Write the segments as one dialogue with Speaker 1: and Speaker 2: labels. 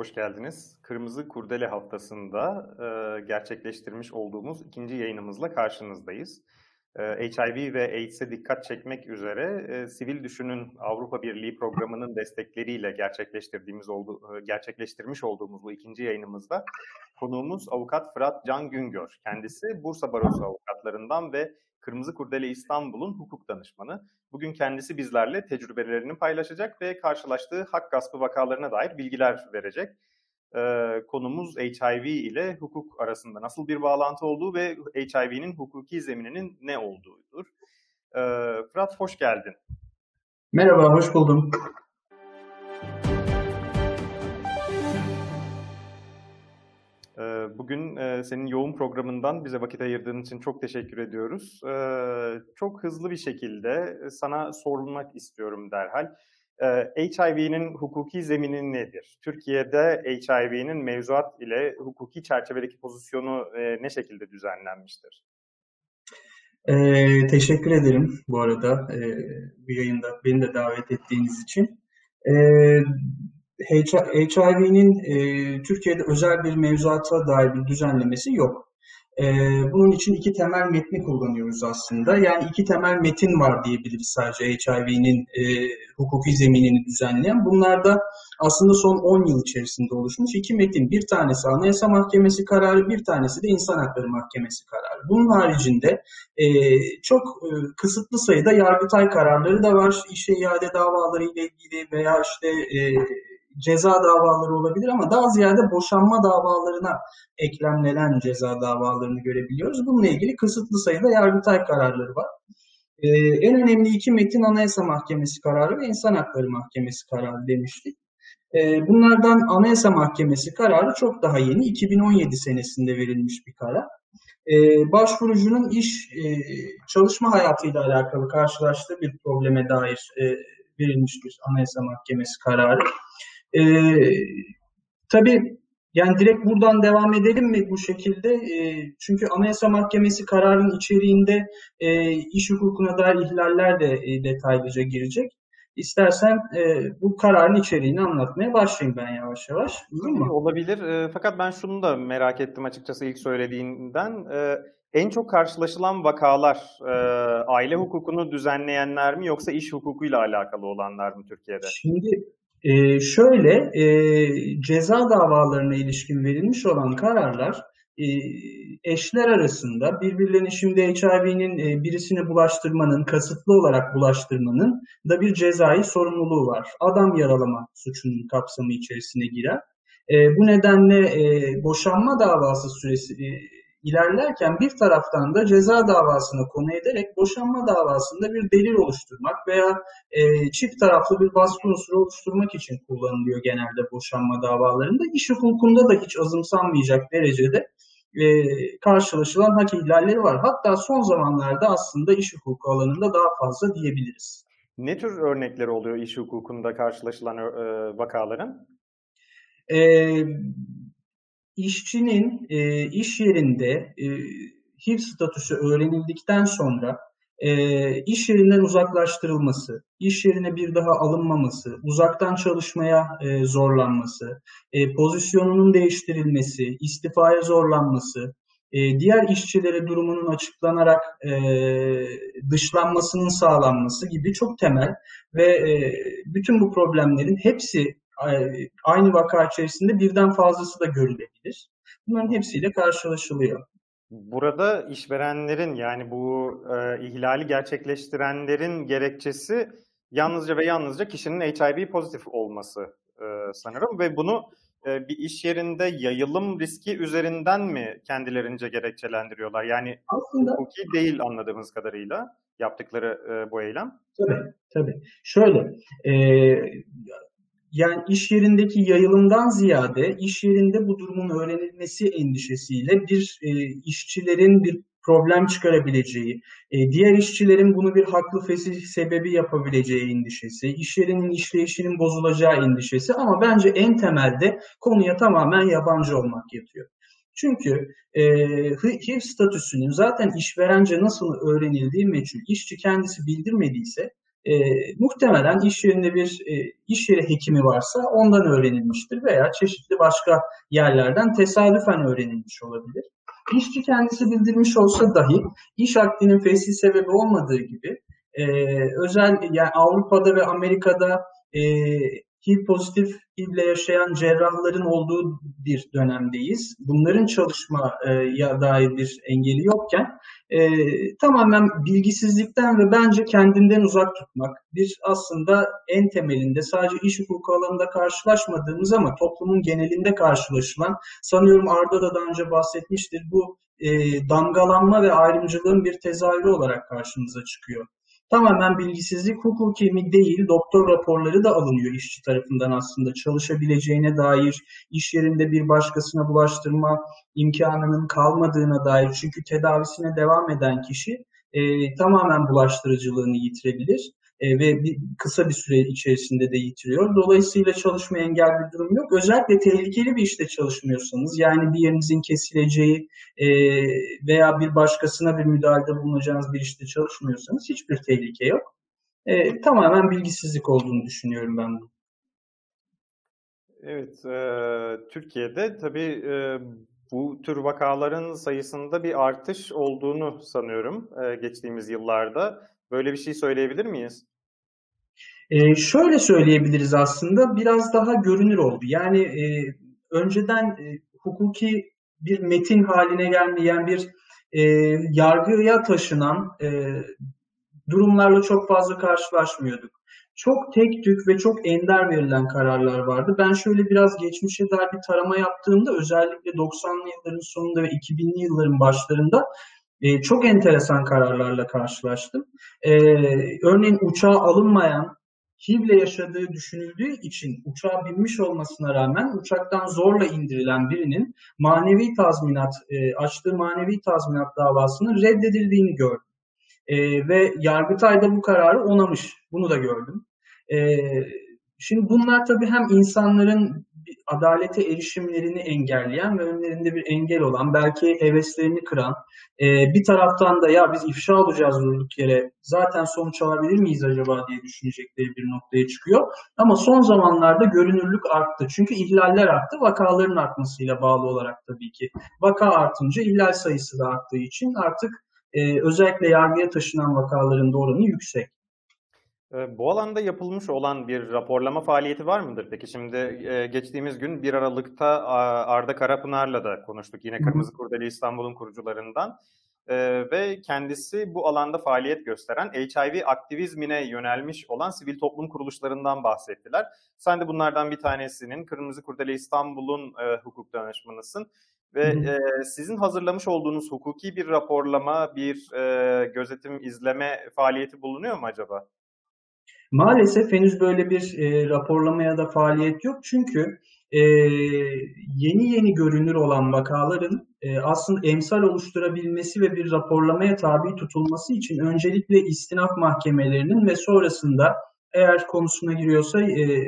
Speaker 1: hoş geldiniz. Kırmızı Kurdele haftasında e, gerçekleştirmiş olduğumuz ikinci yayınımızla karşınızdayız. E, HIV ve AIDS'e dikkat çekmek üzere e, Sivil Düşün'ün Avrupa Birliği programının destekleriyle gerçekleştirdiğimiz oldu, e, gerçekleştirmiş olduğumuz bu ikinci yayınımızda konuğumuz avukat Fırat Can Güngör. Kendisi Bursa Barosu avukatlarından ve Kırmızı Kurdele İstanbul'un hukuk danışmanı. Bugün kendisi bizlerle tecrübelerini paylaşacak ve karşılaştığı hak gaspı vakalarına dair bilgiler verecek. Ee, konumuz HIV ile hukuk arasında nasıl bir bağlantı olduğu ve HIV'nin hukuki zemininin ne olduğudur. Ee, Fırat hoş geldin.
Speaker 2: Merhaba, hoş buldum.
Speaker 1: Bugün senin yoğun programından bize vakit ayırdığın için çok teşekkür ediyoruz. Çok hızlı bir şekilde sana sorulmak istiyorum derhal. HIV'nin hukuki zemini nedir? Türkiye'de HIV'nin mevzuat ile hukuki çerçevedeki pozisyonu ne şekilde düzenlenmiştir?
Speaker 2: Ee, teşekkür ederim bu arada e, bu yayında beni de davet ettiğiniz için. E, HIV'nin e, Türkiye'de özel bir mevzuata dair bir düzenlemesi yok. E, bunun için iki temel metni kullanıyoruz aslında. Yani iki temel metin var diyebiliriz sadece HIV'nin e, hukuki zeminini düzenleyen. Bunlar da aslında son 10 yıl içerisinde oluşmuş iki metin. Bir tanesi Anayasa Mahkemesi kararı, bir tanesi de İnsan Hakları Mahkemesi kararı. Bunun haricinde e, çok e, kısıtlı sayıda yargıtay kararları da var. İşe iade davaları ile ilgili veya işte e, ceza davaları olabilir ama daha ziyade boşanma davalarına eklemlenen ceza davalarını görebiliyoruz. Bununla ilgili kısıtlı sayıda yargıtay kararları var. Ee, en önemli iki metin Anayasa Mahkemesi kararı ve İnsan Hakları Mahkemesi kararı demiştik. Ee, bunlardan Anayasa Mahkemesi kararı çok daha yeni, 2017 senesinde verilmiş bir karar. Ee, başvurucunun iş e, çalışma hayatıyla alakalı karşılaştığı bir probleme dair e, verilmiş bir Anayasa Mahkemesi kararı. E, tabii yani direkt buradan devam edelim mi bu şekilde? E, çünkü Anayasa Mahkemesi kararının içeriğinde e, iş hukukuna dair ihlaller de e, detaylıca girecek. İstersen e, bu kararın içeriğini anlatmaya başlayayım ben yavaş yavaş.
Speaker 1: Olur mu? Olabilir. E, fakat ben şunu da merak ettim açıkçası ilk söylediğinden. E, en çok karşılaşılan vakalar e, aile hukukunu düzenleyenler mi yoksa iş hukukuyla alakalı olanlar mı Türkiye'de?
Speaker 2: Şimdi e, şöyle, e, ceza davalarına ilişkin verilmiş olan kararlar e, eşler arasında birbirlerini şimdi HIV'nin e, birisine bulaştırmanın, kasıtlı olarak bulaştırmanın da bir cezai sorumluluğu var. Adam yaralama suçunun kapsamı içerisine girer. E, bu nedenle e, boşanma davası süresi e, ilerlerken bir taraftan da ceza davasına konu ederek boşanma davasında bir delil oluşturmak veya e, çift taraflı bir baskı unsuru oluşturmak için kullanılıyor genelde boşanma davalarında. İş hukukunda da hiç azımsanmayacak derecede e, karşılaşılan hak ihlalleri var. Hatta son zamanlarda aslında iş hukuku alanında daha fazla diyebiliriz.
Speaker 1: Ne tür örnekleri oluyor iş hukukunda karşılaşılan e, vakaların?
Speaker 2: Ee, işçinin e, iş yerinde e, HIV statüsü öğrenildikten sonra e, iş yerinden uzaklaştırılması, iş yerine bir daha alınmaması, uzaktan çalışmaya e, zorlanması, e, pozisyonunun değiştirilmesi, istifaya zorlanması, e, diğer işçilere durumunun açıklanarak e, dışlanmasının sağlanması gibi çok temel ve e, bütün bu problemlerin hepsi aynı vaka içerisinde birden fazlası da görülebilir. Bunların hepsiyle karşılaşılıyor.
Speaker 1: Burada işverenlerin yani bu e, ihlali gerçekleştirenlerin gerekçesi yalnızca ve yalnızca kişinin HIV pozitif olması e, sanırım ve bunu e, bir iş yerinde yayılım riski üzerinden mi kendilerince gerekçelendiriyorlar? Yani aslında hukuki değil anladığımız kadarıyla yaptıkları e, bu eylem.
Speaker 2: Tabii, tabii. Şöyle, e, yani iş yerindeki yayılımdan ziyade iş yerinde bu durumun öğrenilmesi endişesiyle bir e, işçilerin bir problem çıkarabileceği, e, diğer işçilerin bunu bir haklı fesih sebebi yapabileceği endişesi, iş yerinin işleyişinin bozulacağı endişesi ama bence en temelde konuya tamamen yabancı olmak yatıyor. Çünkü e, HIV statüsünün zaten işverence nasıl öğrenildiği meçhul, işçi kendisi bildirmediyse e, muhtemelen iş yerinde bir e, iş yeri hekimi varsa ondan öğrenilmiştir veya çeşitli başka yerlerden tesadüfen öğrenilmiş olabilir. İşçi kendisi bildirmiş olsa dahi iş akdinin fesli sebebi olmadığı gibi e, özel yani Avrupa'da ve Amerika'da e, HIV pozitif HIV'le yaşayan cerrahların olduğu bir dönemdeyiz. Bunların çalışmaya dair bir engeli yokken e, tamamen bilgisizlikten ve bence kendinden uzak tutmak bir aslında en temelinde sadece iş hukuku alanında karşılaşmadığımız ama toplumun genelinde karşılaşılan sanıyorum Arda da daha önce bahsetmiştir bu e, damgalanma ve ayrımcılığın bir tezahürü olarak karşımıza çıkıyor tamamen bilgisizlik hukuki mi değil doktor raporları da alınıyor işçi tarafından aslında. Çalışabileceğine dair iş yerinde bir başkasına bulaştırma imkanının kalmadığına dair. Çünkü tedavisine devam eden kişi e, tamamen bulaştırıcılığını yitirebilir e, ve bir, kısa bir süre içerisinde de yitiriyor. Dolayısıyla çalışma engel bir durum yok. Özellikle tehlikeli bir işte çalışmıyorsanız yani bir yerinizin kesileceği e, veya bir başkasına bir müdahalede bulunacağınız bir işte çalışmıyorsanız hiçbir tehlike yok. E, tamamen bilgisizlik olduğunu düşünüyorum ben bu.
Speaker 1: Evet, e, Türkiye'de tabii e, bu tür vakaların sayısında bir artış olduğunu sanıyorum e, geçtiğimiz yıllarda. Böyle bir şey söyleyebilir miyiz?
Speaker 2: Ee, şöyle söyleyebiliriz aslında biraz daha görünür oldu. Yani e, önceden e, hukuki bir metin haline gelmeyen bir e, yargıya taşınan e, durumlarla çok fazla karşılaşmıyorduk. Çok tek tük ve çok ender verilen kararlar vardı. Ben şöyle biraz geçmişe dair bir tarama yaptığımda özellikle 90'lı yılların sonunda ve 2000'li yılların başlarında e, çok enteresan kararlarla karşılaştım. E, örneğin uçağa alınmayan, HIV'le yaşadığı düşünüldüğü için uçağa binmiş olmasına rağmen uçaktan zorla indirilen birinin manevi tazminat, e, açtığı manevi tazminat davasının reddedildiğini gördüm. E, ve Yargıtay da bu kararı onamış. Bunu da gördüm. E, şimdi bunlar tabii hem insanların adalete erişimlerini engelleyen ve önlerinde bir engel olan, belki heveslerini kıran, e, bir taraftan da ya biz ifşa olacağız durduk yere zaten sonuç alabilir miyiz acaba diye düşünecekleri bir noktaya çıkıyor. Ama son zamanlarda görünürlük arttı. Çünkü ihlaller arttı, vakaların artmasıyla bağlı olarak tabii ki. Vaka artınca ihlal sayısı da arttığı için artık e, özellikle yargıya taşınan vakaların da oranı yüksek.
Speaker 1: Ee, bu alanda yapılmış olan bir raporlama faaliyeti var mıdır? Peki şimdi e, geçtiğimiz gün 1 Aralık'ta Arda Karapınar'la da konuştuk. Yine Kırmızı Kurdeli İstanbul'un kurucularından. Ee, ve kendisi bu alanda faaliyet gösteren HIV aktivizmine yönelmiş olan sivil toplum kuruluşlarından bahsettiler. Sen de bunlardan bir tanesinin Kırmızı Kurdeli İstanbul'un e, hukuk danışmanısın. Ve e, sizin hazırlamış olduğunuz hukuki bir raporlama, bir e, gözetim, izleme faaliyeti bulunuyor mu acaba?
Speaker 2: Maalesef henüz böyle bir e, raporlama da faaliyet yok. Çünkü e, yeni yeni görünür olan vakaların e, aslında emsal oluşturabilmesi ve bir raporlamaya tabi tutulması için öncelikle istinaf mahkemelerinin ve sonrasında eğer konusuna giriyorsa e,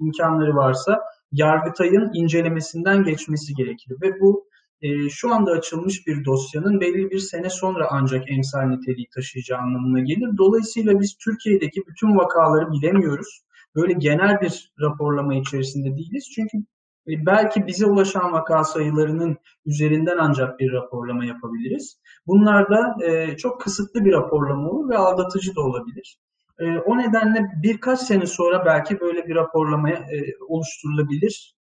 Speaker 2: imkanları varsa Yargıtay'ın incelemesinden geçmesi gerekir. Ve bu e, şu anda açılmış bir dosyanın belli bir sene sonra ancak emsal niteliği taşıyacağı anlamına gelir. Dolayısıyla biz Türkiye'deki bütün vakaları bilemiyoruz. Böyle genel bir raporlama içerisinde değiliz. Çünkü e, belki bize ulaşan vaka sayılarının üzerinden ancak bir raporlama yapabiliriz. Bunlar da e, çok kısıtlı bir raporlama olur ve aldatıcı da olabilir. E, o nedenle birkaç sene sonra belki böyle bir raporlamaya e, oluşturulabilir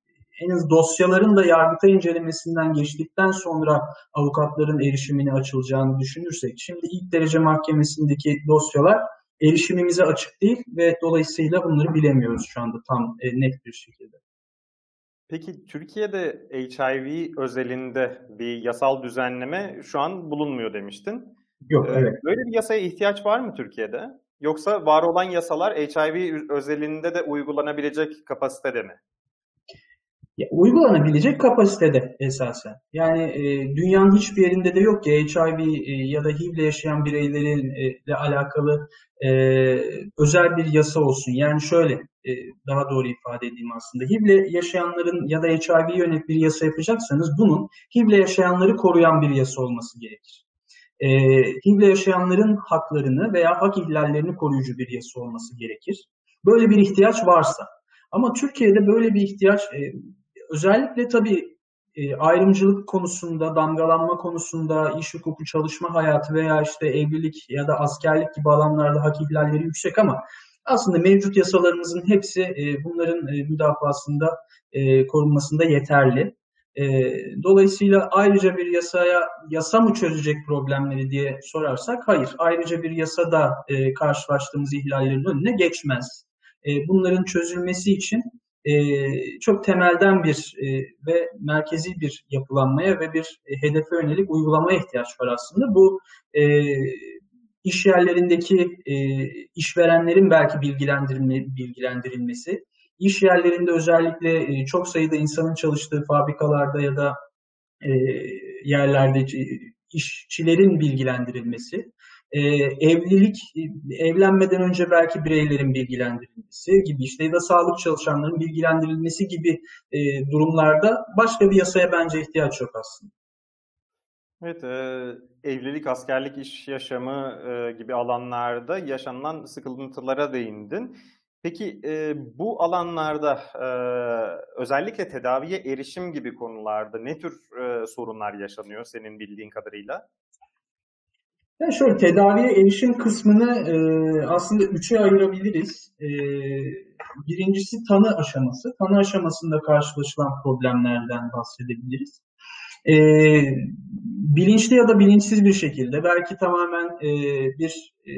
Speaker 2: en az dosyaların da yargıta incelemesinden geçtikten sonra avukatların erişimine açılacağını düşünürsek, şimdi ilk derece mahkemesindeki dosyalar erişimimize açık değil ve dolayısıyla bunları bilemiyoruz şu anda tam e, net bir şekilde.
Speaker 1: Peki Türkiye'de HIV özelinde bir yasal düzenleme şu an bulunmuyor demiştin.
Speaker 2: Yok, ee, evet.
Speaker 1: Böyle bir yasaya ihtiyaç var mı Türkiye'de? Yoksa var olan yasalar HIV özelinde de uygulanabilecek kapasitede mi?
Speaker 2: Uygulanabilecek kapasitede esasen. Yani e, dünyanın hiçbir yerinde de yok ki HIV e, ya da HIV ile yaşayan bireylerle e, alakalı e, özel bir yasa olsun. Yani şöyle e, daha doğru ifade edeyim aslında. HIV ile yaşayanların ya da HIV yönelik bir yasa yapacaksanız bunun HIV ile yaşayanları koruyan bir yasa olması gerekir. e, HIV'le yaşayanların haklarını veya hak ihlallerini koruyucu bir yasa olması gerekir. Böyle bir ihtiyaç varsa. Ama Türkiye'de böyle bir ihtiyaç e, özellikle tabii e, ayrımcılık konusunda, damgalanma konusunda, iş hukuku, çalışma hayatı veya işte evlilik ya da askerlik gibi alanlarda hak ihlalleri yüksek ama aslında mevcut yasalarımızın hepsi e, bunların e, müdafasında, e, korunmasında yeterli. Dolayısıyla ayrıca bir yasaya yasa mı çözecek problemleri diye sorarsak hayır. Ayrıca bir yasa da e, karşılaştığımız ihlallerin önüne geçmez. Bunların çözülmesi için e, çok temelden bir e, ve merkezi bir yapılanmaya ve bir e, hedefe yönelik uygulamaya ihtiyaç var aslında. Bu e, iş yerlerindeki e, işverenlerin belki bilgilendirilme, bilgilendirilmesi, iş yerlerinde özellikle e, çok sayıda insanın çalıştığı fabrikalarda ya da e, yerlerde işçilerin bilgilendirilmesi, e, evlilik, evlenmeden önce belki bireylerin bilgilendirilmesi gibi işte ya da sağlık çalışanlarının bilgilendirilmesi gibi e, durumlarda başka bir yasaya bence ihtiyaç yok aslında.
Speaker 1: Evet, e, evlilik, askerlik, iş yaşamı e, gibi alanlarda yaşanılan sıkıntılara değindin. Peki e, bu alanlarda e, özellikle tedaviye erişim gibi konularda ne tür e, sorunlar yaşanıyor senin bildiğin kadarıyla?
Speaker 2: Yani şöyle tedaviye erişim kısmını e, aslında üçe ayırabiliriz. E, birincisi tanı aşaması. Tanı aşamasında karşılaşılan problemlerden bahsedebiliriz. E, bilinçli ya da bilinçsiz bir şekilde belki tamamen e, bir e,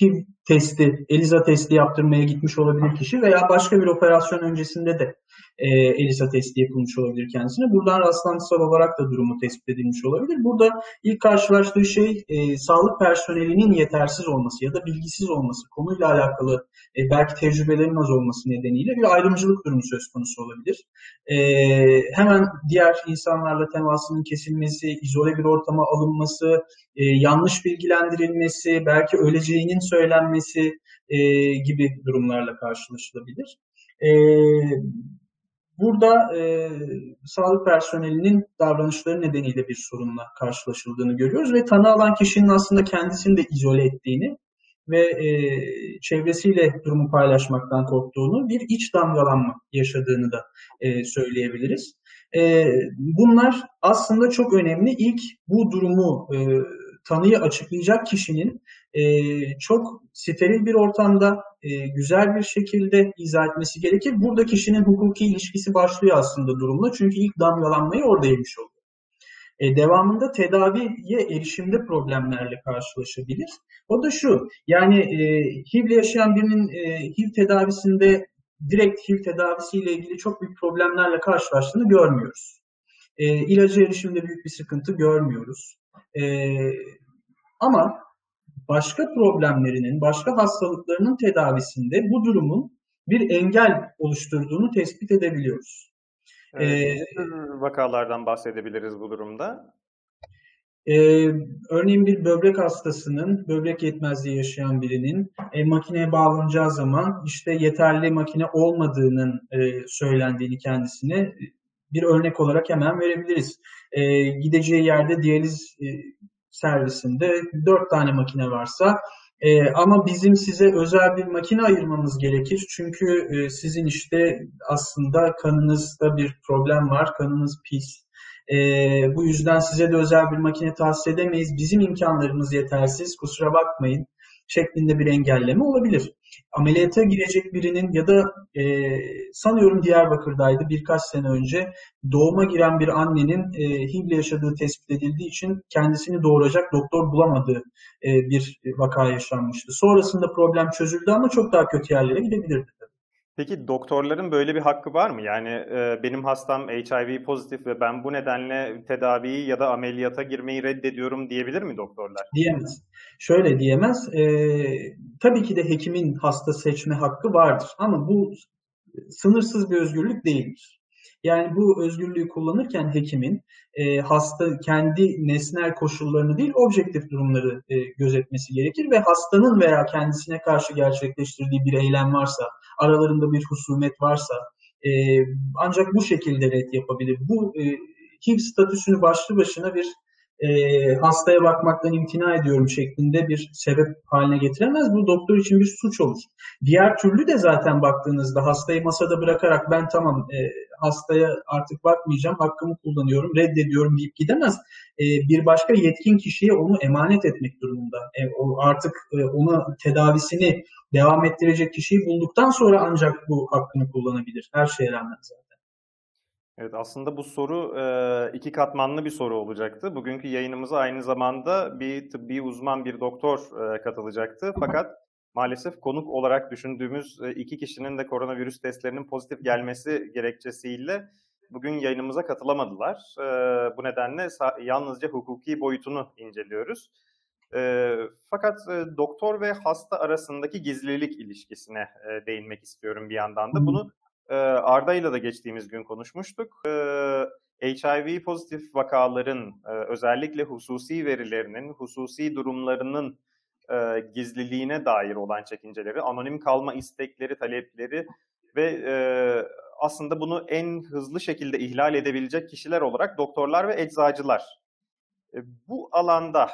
Speaker 2: HIV testi, ELISA testi yaptırmaya gitmiş olabilir kişi veya başka bir operasyon öncesinde de e, ELISA testi yapılmış olabilir kendisine. Buradan rastlantısal olarak da durumu tespit edilmiş olabilir. Burada ilk karşılaştığı şey e, sağlık personelinin yetersiz olması ya da bilgisiz olması, konuyla alakalı e, belki tecrübelerin az olması nedeniyle bir ayrımcılık durumu söz konusu olabilir. E, hemen diğer insanlarla temasının kesilmesi, izole bir ortama alınması, e, yanlış bilgilendirilmesi, belki öleceğinin söylenmesi e, gibi durumlarla karşılaşılabilir. E, Burada e, sağlık personelinin davranışları nedeniyle bir sorunla karşılaşıldığını görüyoruz ve tanı alan kişinin aslında kendisini de izole ettiğini ve e, çevresiyle durumu paylaşmaktan korktuğunu, bir iç damgalanma yaşadığını da e, söyleyebiliriz. E, bunlar aslında çok önemli. İlk bu durumu e, tanıyı açıklayacak kişinin e, çok steril bir ortamda e, güzel bir şekilde izah etmesi gerekir. Burada kişinin hukuki ilişkisi başlıyor aslında durumla. Çünkü ilk damgalanmayı orada yemiş oluyor. E, devamında tedaviye erişimde problemlerle karşılaşabilir. O da şu, yani e, HIV yaşayan birinin e, HIV tedavisinde direkt HIV tedavisiyle ilgili çok büyük problemlerle karşılaştığını görmüyoruz. E, ilacı erişimde büyük bir sıkıntı görmüyoruz. E, ama başka problemlerinin, başka hastalıklarının tedavisinde bu durumun bir engel oluşturduğunu tespit edebiliyoruz.
Speaker 1: Evet, ee, vakalardan bahsedebiliriz bu durumda?
Speaker 2: E, örneğin bir böbrek hastasının, böbrek yetmezliği yaşayan birinin e, makineye bağlanacağı zaman işte yeterli makine olmadığının e, söylendiğini kendisine bir örnek olarak hemen verebiliriz. E, gideceği yerde diyaliz e, servisinde dört tane makine varsa e, ama bizim size özel bir makine ayırmamız gerekir. Çünkü e, sizin işte aslında kanınızda bir problem var, kanınız pis. E, bu yüzden size de özel bir makine tahsis edemeyiz. Bizim imkanlarımız yetersiz, kusura bakmayın şeklinde bir engelleme olabilir. Ameliyata girecek birinin ya da e, sanıyorum Diyarbakır'daydı birkaç sene önce doğuma giren bir annenin e, HIV'le yaşadığı tespit edildiği için kendisini doğuracak doktor bulamadığı e, bir vaka yaşanmıştı. Sonrasında problem çözüldü ama çok daha kötü yerlere gidebilirdi.
Speaker 1: Peki doktorların böyle bir hakkı var mı? Yani e, benim hastam HIV pozitif ve ben bu nedenle tedaviyi ya da ameliyata girmeyi reddediyorum diyebilir mi doktorlar?
Speaker 2: Diyemez. Şöyle diyemez. E, tabii ki de hekimin hasta seçme hakkı vardır ama bu sınırsız bir özgürlük değildir. Yani bu özgürlüğü kullanırken hekimin e, hasta kendi nesnel koşullarını değil objektif durumları e, gözetmesi gerekir ve hastanın veya kendisine karşı gerçekleştirdiği bir eylem varsa, aralarında bir husumet varsa e, ancak bu şekilde red yapabilir. Bu e, HIV statüsünü başlı başına bir e, hastaya bakmaktan imtina ediyorum şeklinde bir sebep haline getiremez. Bu doktor için bir suç olur. Diğer türlü de zaten baktığınızda hastayı masada bırakarak ben tamam e, hastaya artık bakmayacağım, hakkımı kullanıyorum, reddediyorum deyip gidemez. E, bir başka yetkin kişiye onu emanet etmek durumunda. E, o artık e, ona tedavisini devam ettirecek kişiyi bulduktan sonra ancak bu hakkını kullanabilir. Her şeye rağmen zaten.
Speaker 1: Evet aslında bu soru iki katmanlı bir soru olacaktı. Bugünkü yayınımıza aynı zamanda bir tıbbi uzman, bir doktor katılacaktı. Fakat maalesef konuk olarak düşündüğümüz iki kişinin de koronavirüs testlerinin pozitif gelmesi gerekçesiyle bugün yayınımıza katılamadılar. Bu nedenle yalnızca hukuki boyutunu inceliyoruz. Fakat doktor ve hasta arasındaki gizlilik ilişkisine değinmek istiyorum bir yandan da. Bunu Arda ile de geçtiğimiz gün konuşmuştuk. HIV pozitif vakaların özellikle hususi verilerinin, hususi durumlarının gizliliğine dair olan çekinceleri, anonim kalma istekleri, talepleri ve aslında bunu en hızlı şekilde ihlal edebilecek kişiler olarak doktorlar ve eczacılar. Bu alanda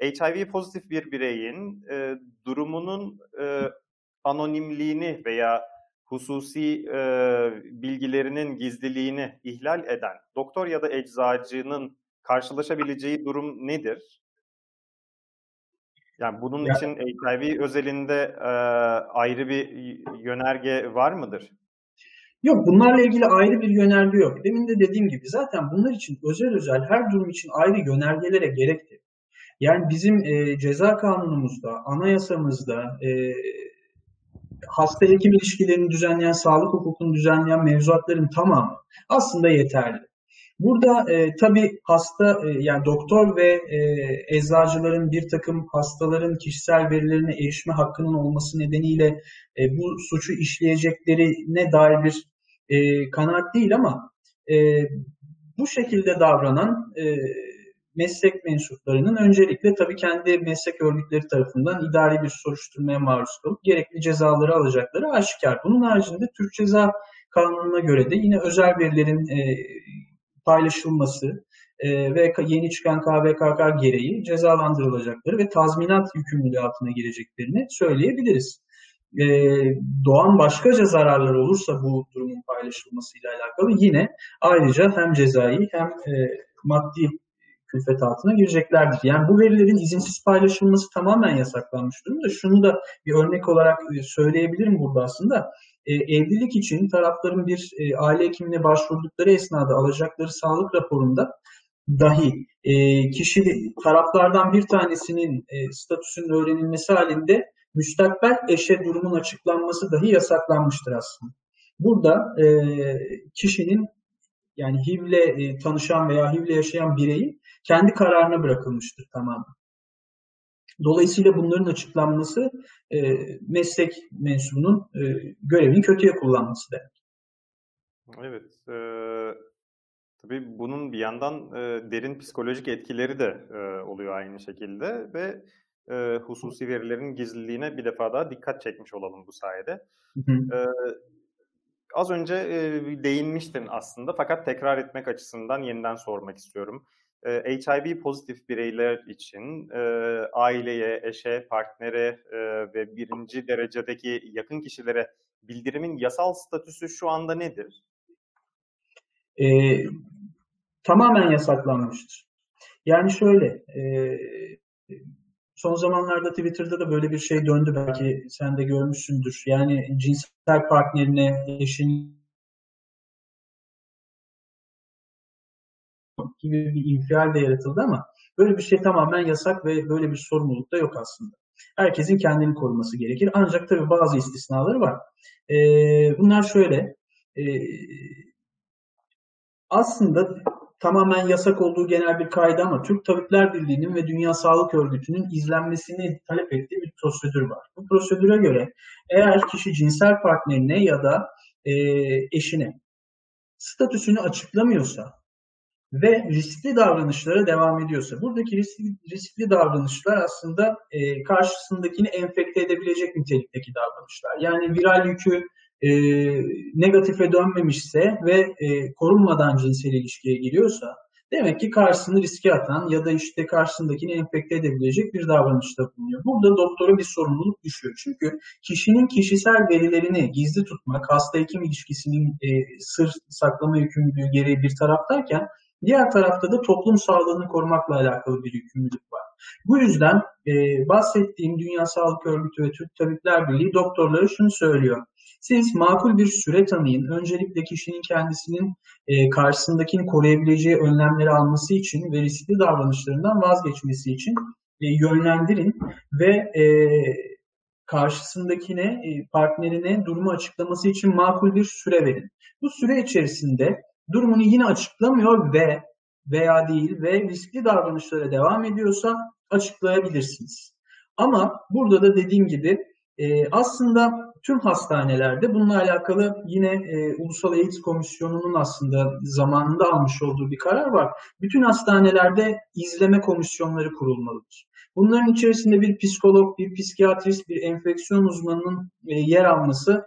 Speaker 1: HIV pozitif bir bireyin durumunun anonimliğini veya hususi e, bilgilerinin gizliliğini ihlal eden doktor ya da eczacının karşılaşabileceği durum nedir? Yani bunun ya. için HIV özelinde e, ayrı bir yönerge var mıdır?
Speaker 2: Yok bunlarla ilgili ayrı bir yönerge yok. Demin de dediğim gibi zaten bunlar için özel özel her durum için ayrı yönergelere gerekti. Yani bizim e, ceza kanunumuzda, anayasamızda, e, hasta hekim ilişkilerini düzenleyen, sağlık hukukunu düzenleyen mevzuatların tamamı aslında yeterli. Burada e, tabii hasta e, yani doktor ve e, eczacıların bir takım hastaların kişisel verilerine erişme hakkının olması nedeniyle e, bu suçu işleyeceklerine dair bir e, kanaat değil ama e, bu şekilde davranan e, meslek mensuplarının öncelikle tabii kendi meslek örgütleri tarafından idari bir soruşturmaya maruz kalıp gerekli cezaları alacakları aşikar. Bunun haricinde Türk Ceza Kanunu'na göre de yine özel verilerin e, paylaşılması e, ve yeni çıkan KVKK gereği cezalandırılacakları ve tazminat yükümlülüğü altına gireceklerini söyleyebiliriz. E, doğan başkaca zararlar olursa bu durumun paylaşılmasıyla alakalı yine ayrıca hem cezai hem e, maddi külfet altına gireceklerdir. Yani bu verilerin izinsiz paylaşılması tamamen yasaklanmış durumda. Şunu da bir örnek olarak e, söyleyebilirim burada aslında. E, evlilik için tarafların bir e, aile hekimine başvurdukları esnada alacakları sağlık raporunda dahi e, kişi taraflardan bir tanesinin e, statüsünün öğrenilmesi halinde müstakbel eşe durumun açıklanması dahi yasaklanmıştır aslında. Burada e, kişinin yani HIV'le e, tanışan veya HIV'le yaşayan bireyin kendi kararına bırakılmıştır tamamen. Dolayısıyla bunların açıklanması e, meslek mensubunun e, görevini kötüye kullanması demek.
Speaker 1: Evet. E, tabii bunun bir yandan e, derin psikolojik etkileri de e, oluyor aynı şekilde ve e, hususi verilerin gizliliğine bir defa daha dikkat çekmiş olalım bu sayede. Hı hı. E, az önce e, değinmiştin aslında fakat tekrar etmek açısından yeniden sormak istiyorum. E, HIV pozitif bireyler için e, aileye, eşe, partnere e, ve birinci derecedeki yakın kişilere bildirimin yasal statüsü şu anda nedir?
Speaker 2: E, tamamen yasaklanmıştır. Yani şöyle, e, son zamanlarda Twitter'da da böyle bir şey döndü belki sen de görmüşsündür. Yani cinsel partnerine, eşin gibi bir infial de yaratıldı ama böyle bir şey tamamen yasak ve böyle bir sorumluluk da yok aslında. Herkesin kendini koruması gerekir. Ancak tabii bazı istisnaları var. E, bunlar şöyle. E, aslında tamamen yasak olduğu genel bir kaydı ama Türk Tabipler Birliği'nin ve Dünya Sağlık Örgütü'nün izlenmesini talep ettiği bir prosedür var. Bu prosedüre göre eğer kişi cinsel partnerine ya da e, eşine statüsünü açıklamıyorsa ve riskli davranışlara devam ediyorsa, buradaki riskli, riskli davranışlar aslında e, karşısındakini enfekte edebilecek nitelikteki davranışlar. Yani viral yükü e, negatife dönmemişse ve e, korunmadan cinsel ilişkiye giriyorsa, Demek ki karşısını riske atan ya da işte karşısındakini enfekte edebilecek bir davranışta bulunuyor. Burada doktora bir sorumluluk düşüyor. Çünkü kişinin kişisel verilerini gizli tutmak, hasta hekim ilişkisinin e, sır saklama yükümlülüğü gereği bir taraftayken diğer tarafta da toplum sağlığını korumakla alakalı bir yükümlülük var. Bu yüzden e, bahsettiğim Dünya Sağlık Örgütü ve Türk Tabipler Birliği doktorlara şunu söylüyor. Siz makul bir süre tanıyın. Öncelikle kişinin kendisinin e, karşısındakini koruyabileceği önlemleri alması için ve riskli davranışlarından vazgeçmesi için e, yönlendirin ve e, karşısındakine, e, partnerine durumu açıklaması için makul bir süre verin. Bu süre içerisinde durumunu yine açıklamıyor ve veya değil ve riskli davranışlara devam ediyorsa açıklayabilirsiniz. Ama burada da dediğim gibi e, aslında tüm hastanelerde bununla alakalı yine e, Ulusal AIDS Komisyonu'nun aslında zamanında almış olduğu bir karar var. Bütün hastanelerde izleme komisyonları kurulmalıdır. Bunların içerisinde bir psikolog, bir psikiyatrist, bir enfeksiyon uzmanının e, yer alması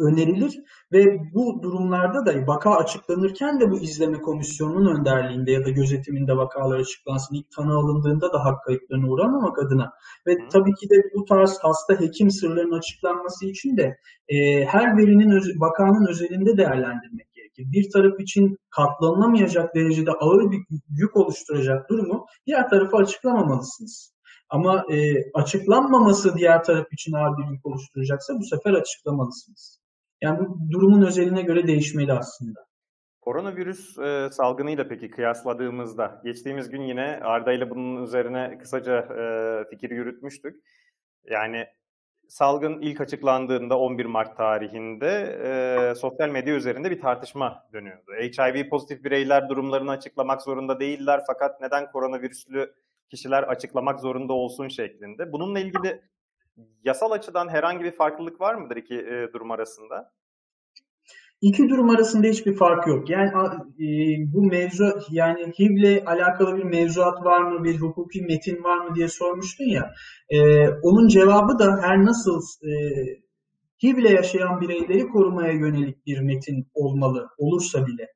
Speaker 2: önerilir ve bu durumlarda da vaka açıklanırken de bu izleme komisyonunun önderliğinde ya da gözetiminde vakalar açıklansın. İlk tanı alındığında da hak kayıplarına uğramamak adına ve tabii ki de bu tarz hasta hekim sırlarının açıklanması için de e, her verinin öz, vakanın özelinde değerlendirmek gerekir. Bir taraf için katlanılamayacak derecede ağır bir yük oluşturacak durumu diğer tarafa açıklamamalısınız. Ama e, açıklanmaması diğer taraf için ağır bir yük oluşturacaksa bu sefer açıklamalısınız. Yani bu durumun özeline göre değişmeli aslında.
Speaker 1: Koronavirüs e, salgınıyla peki kıyasladığımızda, geçtiğimiz gün yine Arda ile bunun üzerine kısaca e, fikir yürütmüştük. Yani salgın ilk açıklandığında 11 Mart tarihinde e, sosyal medya üzerinde bir tartışma dönüyordu. HIV pozitif bireyler durumlarını açıklamak zorunda değiller fakat neden koronavirüslü kişiler açıklamak zorunda olsun şeklinde. Bununla ilgili yasal açıdan herhangi bir farklılık var mıdır iki e, durum arasında?
Speaker 2: İki durum arasında hiçbir fark yok. Yani e, bu mevzu yani HIV ile alakalı bir mevzuat var mı, bir hukuki metin var mı diye sormuştun ya. E, onun cevabı da her nasıl e, HIV ile yaşayan bireyleri korumaya yönelik bir metin olmalı, olursa bile.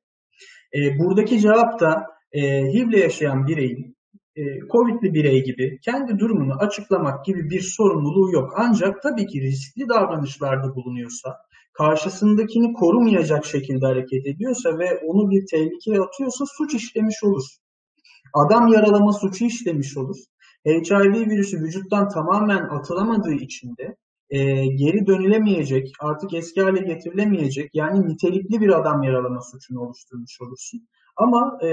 Speaker 2: E, buradaki cevap da e, HIV ile yaşayan bireyin e, Covid'li birey gibi kendi durumunu açıklamak gibi bir sorumluluğu yok. Ancak tabii ki riskli davranışlarda bulunuyorsa, karşısındakini korumayacak şekilde hareket ediyorsa ve onu bir tehlikeye atıyorsa suç işlemiş olur. Adam yaralama suçu işlemiş olur. HIV virüsü vücuttan tamamen atılamadığı için de e, geri dönülemeyecek, artık eski hale getirilemeyecek yani nitelikli bir adam yaralama suçunu oluşturmuş olursun. Ama e,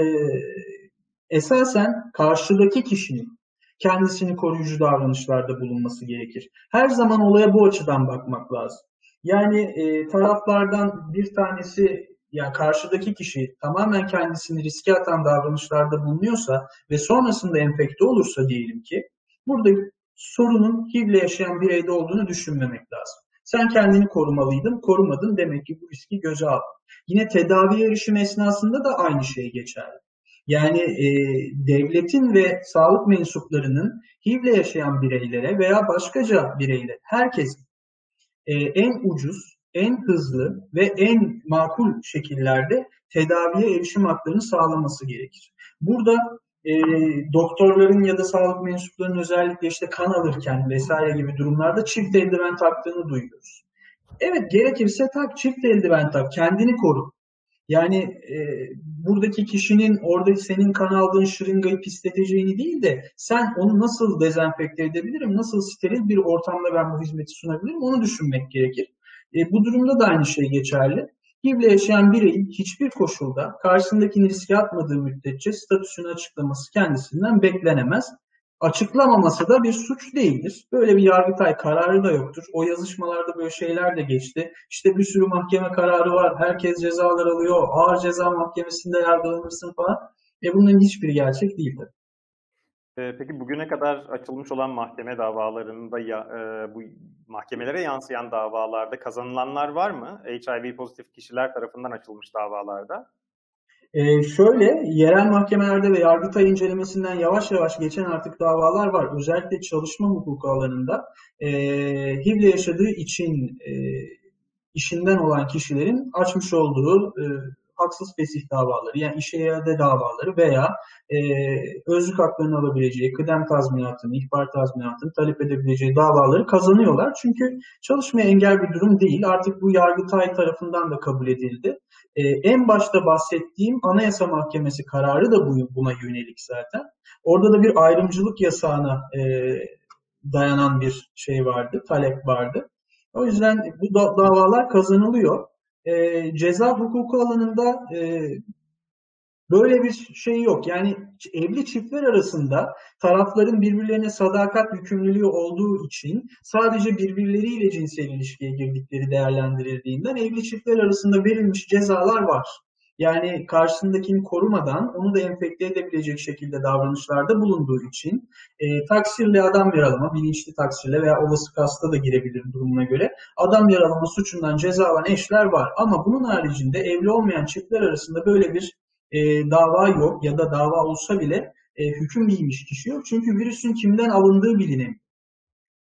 Speaker 2: esasen karşıdaki kişinin kendisini koruyucu davranışlarda bulunması gerekir. Her zaman olaya bu açıdan bakmak lazım. Yani e, taraflardan bir tanesi yani karşıdaki kişi tamamen kendisini riske atan davranışlarda bulunuyorsa ve sonrasında enfekte olursa diyelim ki burada sorunun HIV'le yaşayan bireyde olduğunu düşünmemek lazım. Sen kendini korumalıydın, korumadın demek ki bu riski göze aldın. Yine tedavi erişim esnasında da aynı şey geçerli. Yani e, devletin ve sağlık mensuplarının HIV'le yaşayan bireylere veya başkaca bireylere, herkes e, en ucuz, en hızlı ve en makul şekillerde tedaviye erişim haklarını sağlaması gerekir. Burada e, doktorların ya da sağlık mensuplarının özellikle işte kan alırken vesaire gibi durumlarda çift eldiven taktığını duyuyoruz. Evet gerekirse tak çift eldiven tak kendini koru. Yani e, buradaki kişinin orada senin kan aldığın şırıngayı pisleteceğini değil de sen onu nasıl dezenfekte edebilirim, nasıl steril bir ortamda ben bu hizmeti sunabilirim onu düşünmek gerekir. E, bu durumda da aynı şey geçerli. HIV'le yaşayan bireyin hiçbir koşulda karşısındakini riske atmadığı müddetçe statüsünü açıklaması kendisinden beklenemez açıklamaması da bir suç değildir. Böyle bir yargıtay kararı da yoktur. O yazışmalarda böyle şeyler de geçti. İşte bir sürü mahkeme kararı var. Herkes cezalar alıyor. Ağır ceza mahkemesinde yargılanırsın falan. E bunların hiçbiri gerçek değildir.
Speaker 1: Peki bugüne kadar açılmış olan mahkeme davalarında ya, e, bu mahkemelere yansıyan davalarda kazanılanlar var mı? HIV pozitif kişiler tarafından açılmış davalarda?
Speaker 2: Ee, şöyle, yerel mahkemelerde ve Yargıtay incelemesinden yavaş yavaş geçen artık davalar var. Özellikle çalışma hukuku alanında e, HIV'le yaşadığı için e, işinden olan kişilerin açmış olduğu e, haksız fesih davaları yani işe iade davaları veya e, özlük haklarını alabileceği, kıdem tazminatını, ihbar tazminatını talep edebileceği davaları kazanıyorlar. Çünkü çalışmaya engel bir durum değil. Artık bu Yargıtay tarafından da kabul edildi. E, en başta bahsettiğim Anayasa Mahkemesi kararı da bu, buna yönelik zaten. Orada da bir ayrımcılık yasağına e, dayanan bir şey vardı, talep vardı. O yüzden bu da, davalar kazanılıyor. E, ceza hukuku alanında e, böyle bir şey yok. Yani evli çiftler arasında tarafların birbirlerine sadakat yükümlülüğü olduğu için sadece birbirleriyle cinsel ilişkiye girdikleri değerlendirildiğinden evli çiftler arasında verilmiş cezalar var. Yani karşısındakini korumadan onu da enfekte edebilecek şekilde davranışlarda bulunduğu için e, taksirle adam yaralama, bilinçli taksirle veya olası kasta da girebilir durumuna göre adam yaralama suçundan cezalanan eşler var. Ama bunun haricinde evli olmayan çiftler arasında böyle bir e, dava yok ya da dava olsa bile e, hüküm giymiş kişi yok. Çünkü virüsün kimden alındığı bilinemiyor.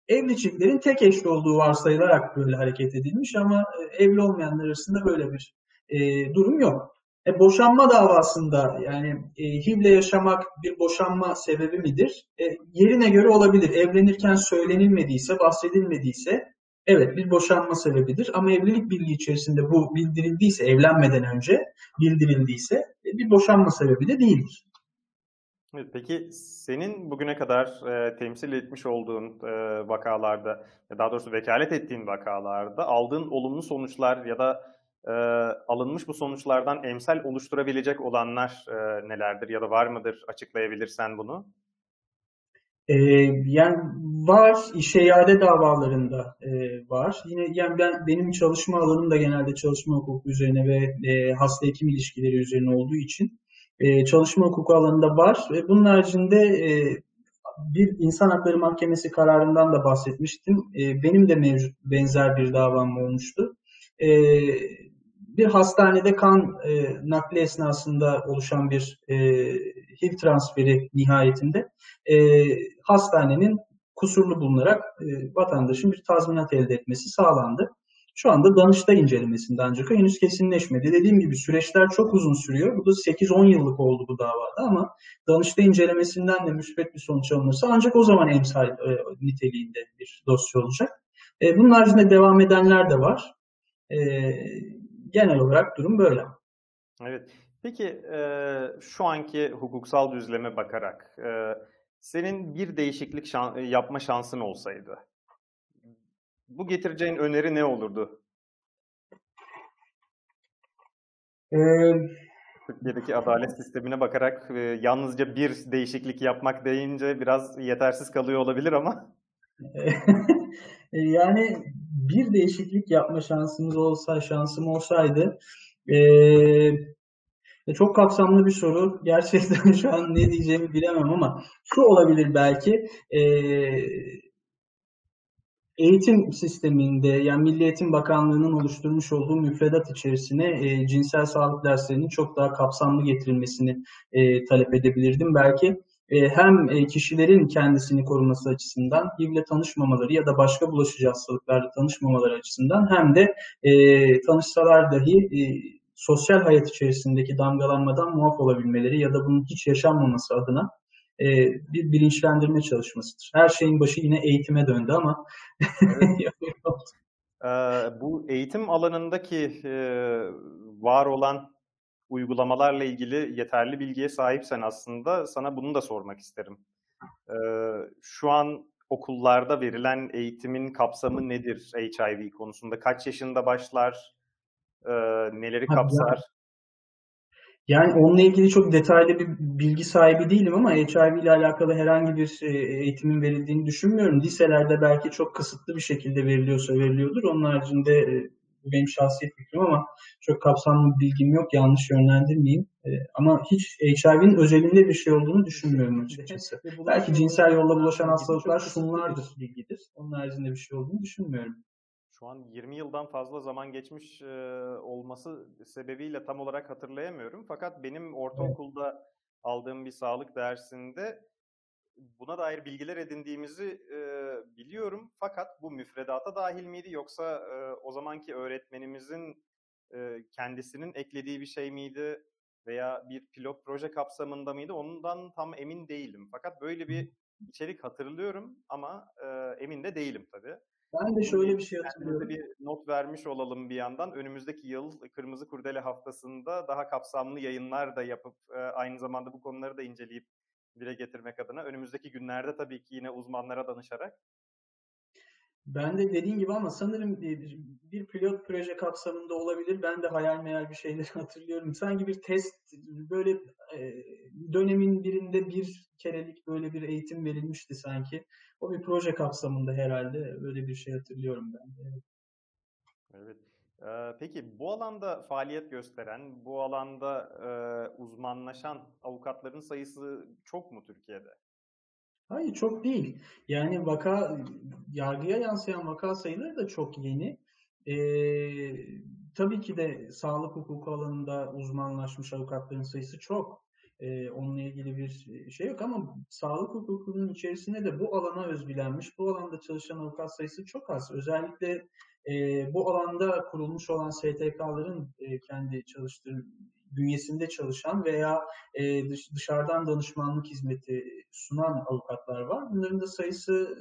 Speaker 2: Evli çiftlerin tek eşli olduğu varsayılarak böyle hareket edilmiş ama e, evli olmayanlar arasında böyle bir e, durum yok. E, boşanma davasında yani e, HIV'le yaşamak bir boşanma sebebi midir? E, yerine göre olabilir. Evlenirken söylenilmediyse, bahsedilmediyse evet bir boşanma sebebidir. Ama evlilik birliği içerisinde bu bildirildiyse, evlenmeden önce bildirildiyse e, bir boşanma sebebi de değildir.
Speaker 1: peki senin bugüne kadar e, temsil etmiş olduğun e, vakalarda, daha doğrusu vekalet ettiğin vakalarda aldığın olumlu sonuçlar ya da e, alınmış bu sonuçlardan emsal oluşturabilecek olanlar e, nelerdir ya da var mıdır? Açıklayabilirsen bunu.
Speaker 2: Ee, yani var işe iade davalarında e, var. Yine yani ben benim çalışma alanım da genelde çalışma hukuku üzerine ve e, hasta hekim ilişkileri üzerine olduğu için e, çalışma hukuku alanında var. Ve bunun haricinde e, bir insan hakları mahkemesi kararından da bahsetmiştim. E, benim de mevcut benzer bir davam olmuştu. E, bir hastanede kan e, nakli esnasında oluşan bir e, HIV transferi nihayetinde e, hastanenin kusurlu bulunarak e, vatandaşın bir tazminat elde etmesi sağlandı. Şu anda Danıştay incelemesinde ancak henüz kesinleşmedi. Dediğim gibi süreçler çok uzun sürüyor. Bu da 8-10 yıllık oldu bu davada ama Danıştay incelemesinden de müspet bir sonuç alınırsa ancak o zaman emsal e, niteliğinde bir dosya olacak. E, bunun haricinde devam edenler de var. E, genel olarak durum böyle.
Speaker 1: Evet. Peki e, şu anki hukuksal düzleme bakarak e, senin bir değişiklik şan, yapma şansın olsaydı bu getireceğin öneri ne olurdu? Ee, Türkiye'deki adalet sistemine bakarak e, yalnızca bir değişiklik yapmak deyince biraz yetersiz kalıyor olabilir ama.
Speaker 2: yani bir değişiklik yapma şansımız olsa, şansım olsaydı e, çok kapsamlı bir soru. Gerçekten şu an ne diyeceğimi bilemem ama şu olabilir belki. E, eğitim sisteminde yani Milli Eğitim Bakanlığı'nın oluşturmuş olduğu müfredat içerisine e, cinsel sağlık derslerinin çok daha kapsamlı getirilmesini e, talep edebilirdim. Belki e, hem e, kişilerin kendisini koruması açısından HIV'le tanışmamaları ya da başka bulaşıcı hastalıklarla tanışmamaları açısından hem de e, tanışsalar dahi e, sosyal hayat içerisindeki damgalanmadan muaf olabilmeleri ya da bunun hiç yaşanmaması adına e, bir bilinçlendirme çalışmasıdır. Her şeyin başı yine eğitime döndü ama evet.
Speaker 1: ee, bu eğitim alanındaki e, var olan uygulamalarla ilgili yeterli bilgiye sahipsen aslında sana bunu da sormak isterim. Ee, şu an okullarda verilen eğitimin kapsamı nedir HIV konusunda? Kaç yaşında başlar? Ee, neleri kapsar?
Speaker 2: Yani onunla ilgili çok detaylı bir bilgi sahibi değilim ama HIV ile alakalı herhangi bir e, eğitimin verildiğini düşünmüyorum. Liselerde belki çok kısıtlı bir şekilde veriliyorsa veriliyordur. Onun haricinde e, bu benim şahsi fikrim ama çok kapsamlı bir bilgim yok. Yanlış yönlendirmeyeyim. E, ama hiç HIV'nin özelinde bir şey olduğunu düşünmüyorum açıkçası. Belki cinsel yolla bulaşan hastalıklar şunlardır bilgidir. Onun haricinde bir şey olduğunu düşünmüyorum.
Speaker 1: Şu an 20 yıldan fazla zaman geçmiş e, olması sebebiyle tam olarak hatırlayamıyorum. Fakat benim ortaokulda evet. aldığım bir sağlık dersinde buna dair bilgiler edindiğimizi e, biliyorum. Fakat bu müfredata dahil miydi yoksa e, o zamanki öğretmenimizin e, kendisinin eklediği bir şey miydi veya bir pilot proje kapsamında mıydı ondan tam emin değilim. Fakat böyle bir içerik hatırlıyorum ama e, emin de değilim tabii.
Speaker 2: Ben de şöyle bir şey hatırlıyorum.
Speaker 1: bir not vermiş olalım bir yandan. Önümüzdeki yıl Kırmızı Kurdele haftasında daha kapsamlı yayınlar da yapıp e, aynı zamanda bu konuları da inceleyip dile getirmek adına önümüzdeki günlerde tabii ki yine uzmanlara danışarak
Speaker 2: ben de dediğin gibi ama sanırım bir, bir pilot proje kapsamında olabilir. Ben de hayal meyal bir şeyleri hatırlıyorum. Sanki bir test böyle e, dönemin birinde bir kerelik böyle bir eğitim verilmişti sanki. O bir proje kapsamında herhalde böyle bir şey hatırlıyorum ben de.
Speaker 1: Evet. Peki bu alanda faaliyet gösteren, bu alanda e, uzmanlaşan avukatların sayısı çok mu Türkiye'de?
Speaker 2: Hayır çok değil. Yani vaka yargıya yansıyan vaka sayıları da çok yeni. Ee, tabii ki de sağlık hukuku alanında uzmanlaşmış avukatların sayısı çok. Ee, onunla ilgili bir şey yok ama sağlık hukukunun içerisinde de bu alana özbilenmiş, bu alanda çalışan avukat sayısı çok az. Özellikle e, bu alanda kurulmuş olan STK'ların e, kendi çalıştığı bünyesinde çalışan veya e, dış, dışarıdan danışmanlık hizmeti sunan avukatlar var. Bunların da sayısı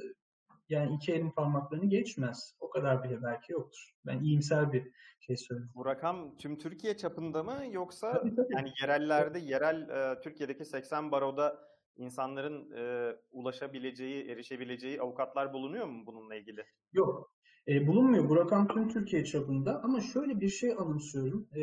Speaker 2: yani iki elin parmaklarını geçmez. O kadar bile belki yoktur. Ben iyimser bir şey söylüyorum.
Speaker 1: Bu rakam tüm Türkiye çapında mı yoksa tabii, tabii. yani yerellerde, yerel e, Türkiye'deki 80 baroda insanların e, ulaşabileceği, erişebileceği avukatlar bulunuyor mu bununla ilgili?
Speaker 2: Yok. E, bulunmuyor. Bu rakam tüm Türkiye çapında ama şöyle bir şey anımsıyorum. E,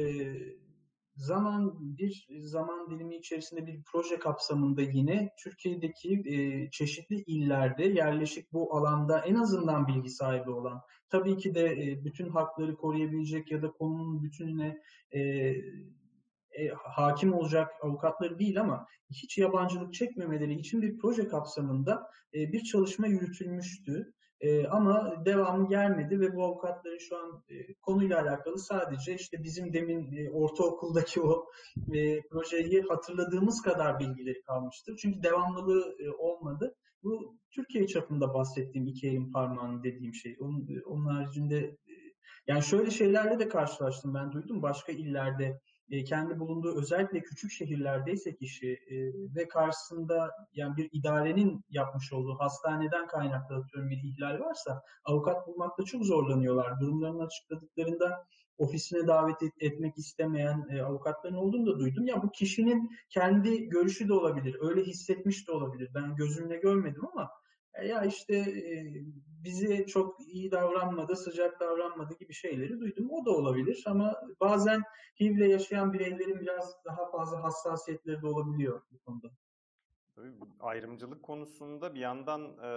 Speaker 2: zaman bir zaman dilimi içerisinde bir proje kapsamında yine Türkiye'deki e, çeşitli illerde yerleşik bu alanda en azından bilgi sahibi olan tabii ki de e, bütün hakları koruyabilecek ya da konunun bütününe e, e, hakim olacak avukatları değil ama hiç yabancılık çekmemeleri için bir proje kapsamında e, bir çalışma yürütülmüştü. E, ama devamı gelmedi ve bu avukatların şu an e, konuyla alakalı sadece işte bizim demin e, ortaokuldaki o e, projeyi hatırladığımız kadar bilgileri kalmıştır. Çünkü devamlılığı e, olmadı. Bu Türkiye çapında bahsettiğim iki elin parmağını dediğim şey. Onun, onun haricinde e, yani şöyle şeylerle de karşılaştım ben duydum başka illerde e, kendi bulunduğu özellikle küçük şehirlerdeyse kişi e, ve karşısında yani bir idarenin yapmış olduğu hastaneden kaynaklı atıyorum bir ihlal varsa avukat bulmakta çok zorlanıyorlar. Durumlarını açıkladıklarında ofisine davet et, etmek istemeyen e, avukatların olduğunu da duydum. Ya bu kişinin kendi görüşü de olabilir. Öyle hissetmiş de olabilir. Ben gözümle görmedim ama ya işte bize çok iyi davranmadı, sıcak davranmadı gibi şeyleri duydum. O da olabilir ama bazen HIV'le yaşayan bireylerin biraz daha fazla hassasiyetleri de olabiliyor bu konuda.
Speaker 1: Ayrımcılık konusunda bir yandan e,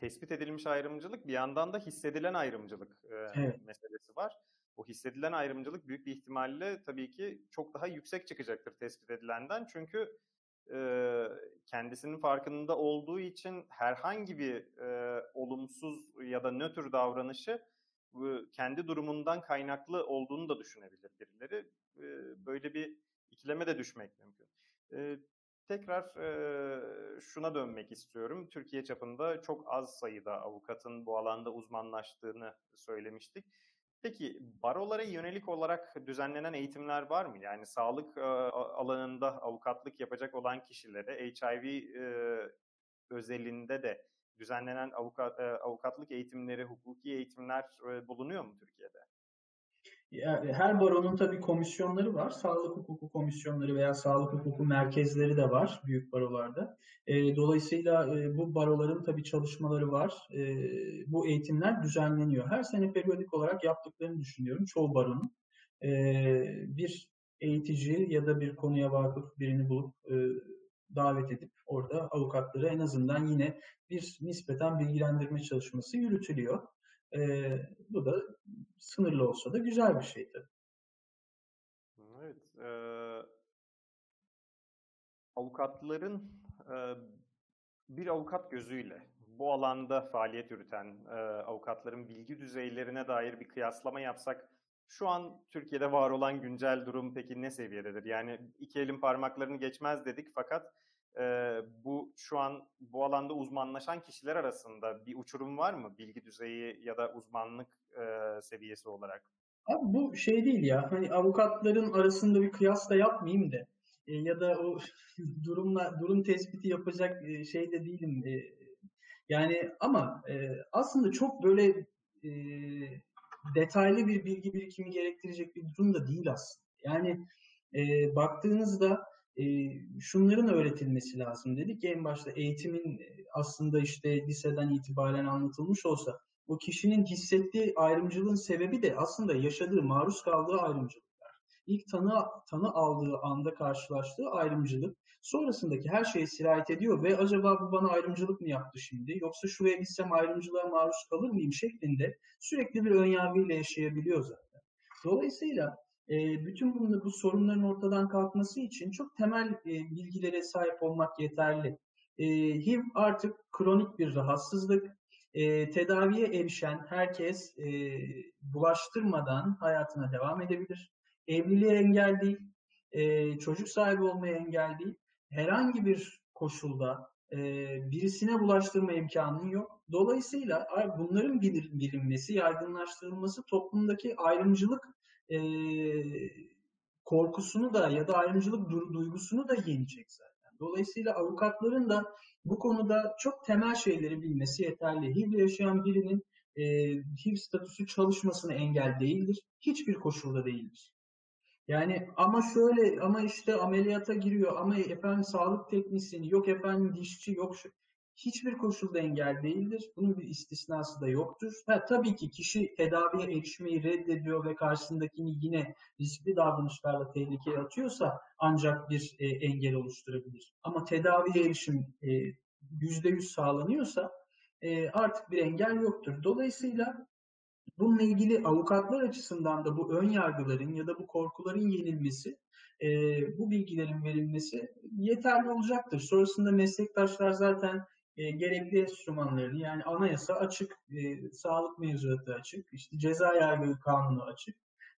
Speaker 1: tespit edilmiş ayrımcılık, bir yandan da hissedilen ayrımcılık e, evet. meselesi var. O hissedilen ayrımcılık büyük bir ihtimalle tabii ki çok daha yüksek çıkacaktır tespit edilenden. Çünkü kendisinin farkında olduğu için herhangi bir olumsuz ya da nötr davranışı kendi durumundan kaynaklı olduğunu da düşünebilir birileri. Böyle bir ikileme de düşmek mümkün. Tekrar şuna dönmek istiyorum. Türkiye çapında çok az sayıda avukatın bu alanda uzmanlaştığını söylemiştik. Peki barolara yönelik olarak düzenlenen eğitimler var mı? Yani sağlık e, alanında avukatlık yapacak olan kişilere HIV e, özelinde de düzenlenen avukat, e, avukatlık eğitimleri, hukuki eğitimler e, bulunuyor mu Türkiye'de?
Speaker 2: Her baronun tabii komisyonları var. Sağlık hukuku komisyonları veya sağlık hukuku merkezleri de var büyük barolarda. E, dolayısıyla e, bu baroların tabii çalışmaları var. E, bu eğitimler düzenleniyor. Her sene periyodik olarak yaptıklarını düşünüyorum çoğu baronun. E, bir eğitici ya da bir konuya vakıf birini bulup e, davet edip orada avukatları en azından yine bir nispeten bilgilendirme çalışması yürütülüyor. E, bu da sınırlı olsa da güzel bir şey tabii.
Speaker 1: Evet. E, avukatların e, bir avukat gözüyle bu alanda faaliyet yürüten e, avukatların bilgi düzeylerine dair bir kıyaslama yapsak şu an Türkiye'de var olan güncel durum peki ne seviyededir? Yani iki elin parmaklarını geçmez dedik fakat e, bu şu an bu alanda uzmanlaşan kişiler arasında bir uçurum var mı bilgi düzeyi ya da uzmanlık e, seviyesi olarak?
Speaker 2: Abi bu şey değil ya. Hani avukatların arasında bir kıyas da yapmayayım da e, ya da o durumla durum tespiti yapacak e, şey de değilim. E, yani ama e, aslında çok böyle e, detaylı bir bilgi birikimi gerektirecek bir durum da değil aslında. Yani e, baktığınızda e, şunların öğretilmesi lazım dedik. En başta eğitimin aslında işte liseden itibaren anlatılmış olsa o kişinin hissettiği ayrımcılığın sebebi de aslında yaşadığı, maruz kaldığı ayrımcılıklar. İlk tanı, tanı aldığı anda karşılaştığı ayrımcılık sonrasındaki her şeye sirayet ediyor ve acaba bu bana ayrımcılık mı yaptı şimdi yoksa şuraya gitsem ayrımcılığa maruz kalır mıyım şeklinde sürekli bir önyargıyla yaşayabiliyor zaten. Dolayısıyla e, bütün bunu, bu sorunların ortadan kalkması için çok temel e, bilgilere sahip olmak yeterli. E, HIV artık kronik bir rahatsızlık. E, tedaviye erişen herkes e, bulaştırmadan hayatına devam edebilir. Evliliğe engel değil, e, çocuk sahibi olmaya engel değil. Herhangi bir koşulda e, birisine bulaştırma imkanın yok. Dolayısıyla bunların bilinmesi, yaygınlaştırılması toplumdaki ayrımcılık e, korkusunu da ya da ayrımcılık duygusunu da yenecek zaten. Dolayısıyla avukatların da bu konuda çok temel şeyleri bilmesi yeterli. HIV yaşayan birinin e, HIV statüsü çalışmasına engel değildir. Hiçbir koşulda değildir. Yani ama şöyle ama işte ameliyata giriyor ama efendim sağlık teknisyeni yok efendim dişçi yok şu hiçbir koşulda engel değildir. Bunun bir istisnası da yoktur. Ha, tabii ki kişi tedaviye erişmeyi reddediyor ve karşısındakini yine riskli davranışlarla tehlikeye atıyorsa ancak bir e, engel oluşturabilir. Ama tedaviye erişim e, %100 sağlanıyorsa e, artık bir engel yoktur. Dolayısıyla bununla ilgili avukatlar açısından da bu ön yargıların ya da bu korkuların yenilmesi e, bu bilgilerin verilmesi yeterli olacaktır. Sonrasında meslektaşlar zaten e, gerekli enstrümanlarını yani anayasa açık, e, sağlık mevzuatı açık, işte ceza yargı kanunu açık,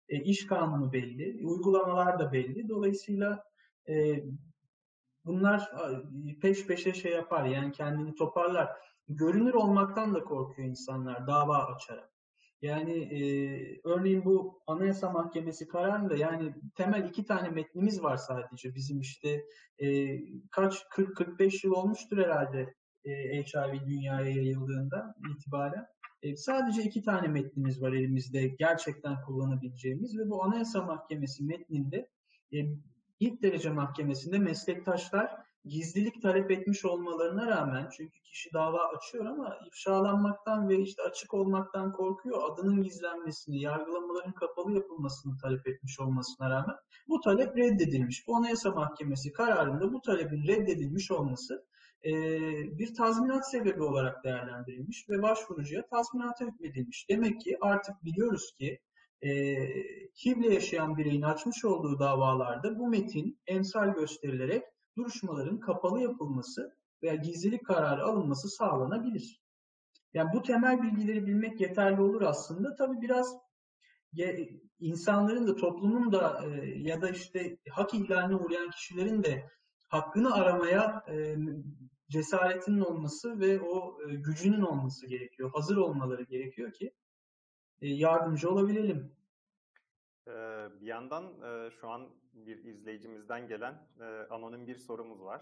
Speaker 2: e, iş kanunu belli, uygulamalar da belli. Dolayısıyla e, bunlar peş peşe şey yapar yani kendini toparlar. Görünür olmaktan da korkuyor insanlar dava açarak. Yani e, örneğin bu Anayasa Mahkemesi kararında yani temel iki tane metnimiz var sadece. Bizim işte e, kaç 40-45 yıl olmuştur herhalde e, HIV dünyaya yayıldığında itibaren. E, sadece iki tane metnimiz var elimizde gerçekten kullanabileceğimiz ve bu Anayasa Mahkemesi metninde e, ilk derece mahkemesinde meslektaşlar gizlilik talep etmiş olmalarına rağmen çünkü kişi dava açıyor ama ifşalanmaktan ve işte açık olmaktan korkuyor. Adının gizlenmesini, yargılamaların kapalı yapılmasını talep etmiş olmasına rağmen bu talep reddedilmiş. Bu Anayasa Mahkemesi kararında bu talebin reddedilmiş olması e, bir tazminat sebebi olarak değerlendirilmiş ve başvurucuya tazminata hükmedilmiş. Demek ki artık biliyoruz ki e, HIV'le yaşayan bireyin açmış olduğu davalarda bu metin emsal gösterilerek duruşmaların kapalı yapılması veya gizlilik kararı alınması sağlanabilir. Yani bu temel bilgileri bilmek yeterli olur aslında. Tabii biraz insanların da toplumun da e, ya da işte hak ihlaline uğrayan kişilerin de hakkını aramaya e, cesaretinin olması ve o e, gücünün olması gerekiyor. Hazır olmaları gerekiyor ki yardımcı olabilelim.
Speaker 1: Bir yandan şu an bir izleyicimizden gelen anonim bir sorumuz var.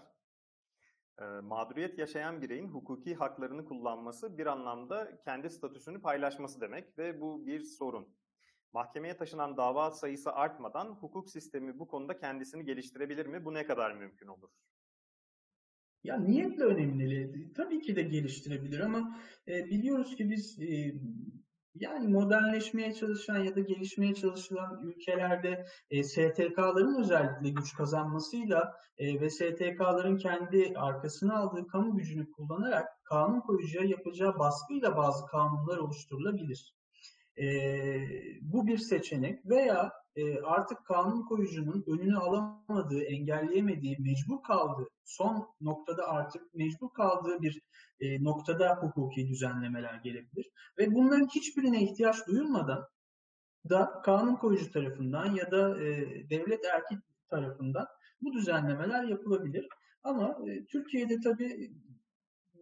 Speaker 1: Mağduriyet yaşayan bireyin hukuki haklarını kullanması bir anlamda kendi statüsünü paylaşması demek ve bu bir sorun. Mahkemeye taşınan dava sayısı artmadan hukuk sistemi bu konuda kendisini geliştirebilir mi? Bu ne kadar mümkün olur?
Speaker 2: Ya niyetle önemli. Tabii ki de geliştirebilir ama e, biliyoruz ki biz e, yani modernleşmeye çalışan ya da gelişmeye çalışılan ülkelerde e, STK'ların özellikle güç kazanmasıyla e, ve STK'ların kendi arkasına aldığı kamu gücünü kullanarak kanun koyucuya yapacağı baskıyla bazı kanunlar oluşturulabilir. E, bu bir seçenek veya e, artık kanun koyucunun önünü alamadığı, engelleyemediği, mecbur kaldığı, son noktada artık mecbur kaldığı bir e, noktada hukuki düzenlemeler gelebilir. Ve bunların hiçbirine ihtiyaç duyulmadan da kanun koyucu tarafından ya da e, devlet erkek tarafından bu düzenlemeler yapılabilir. Ama e, Türkiye'de tabii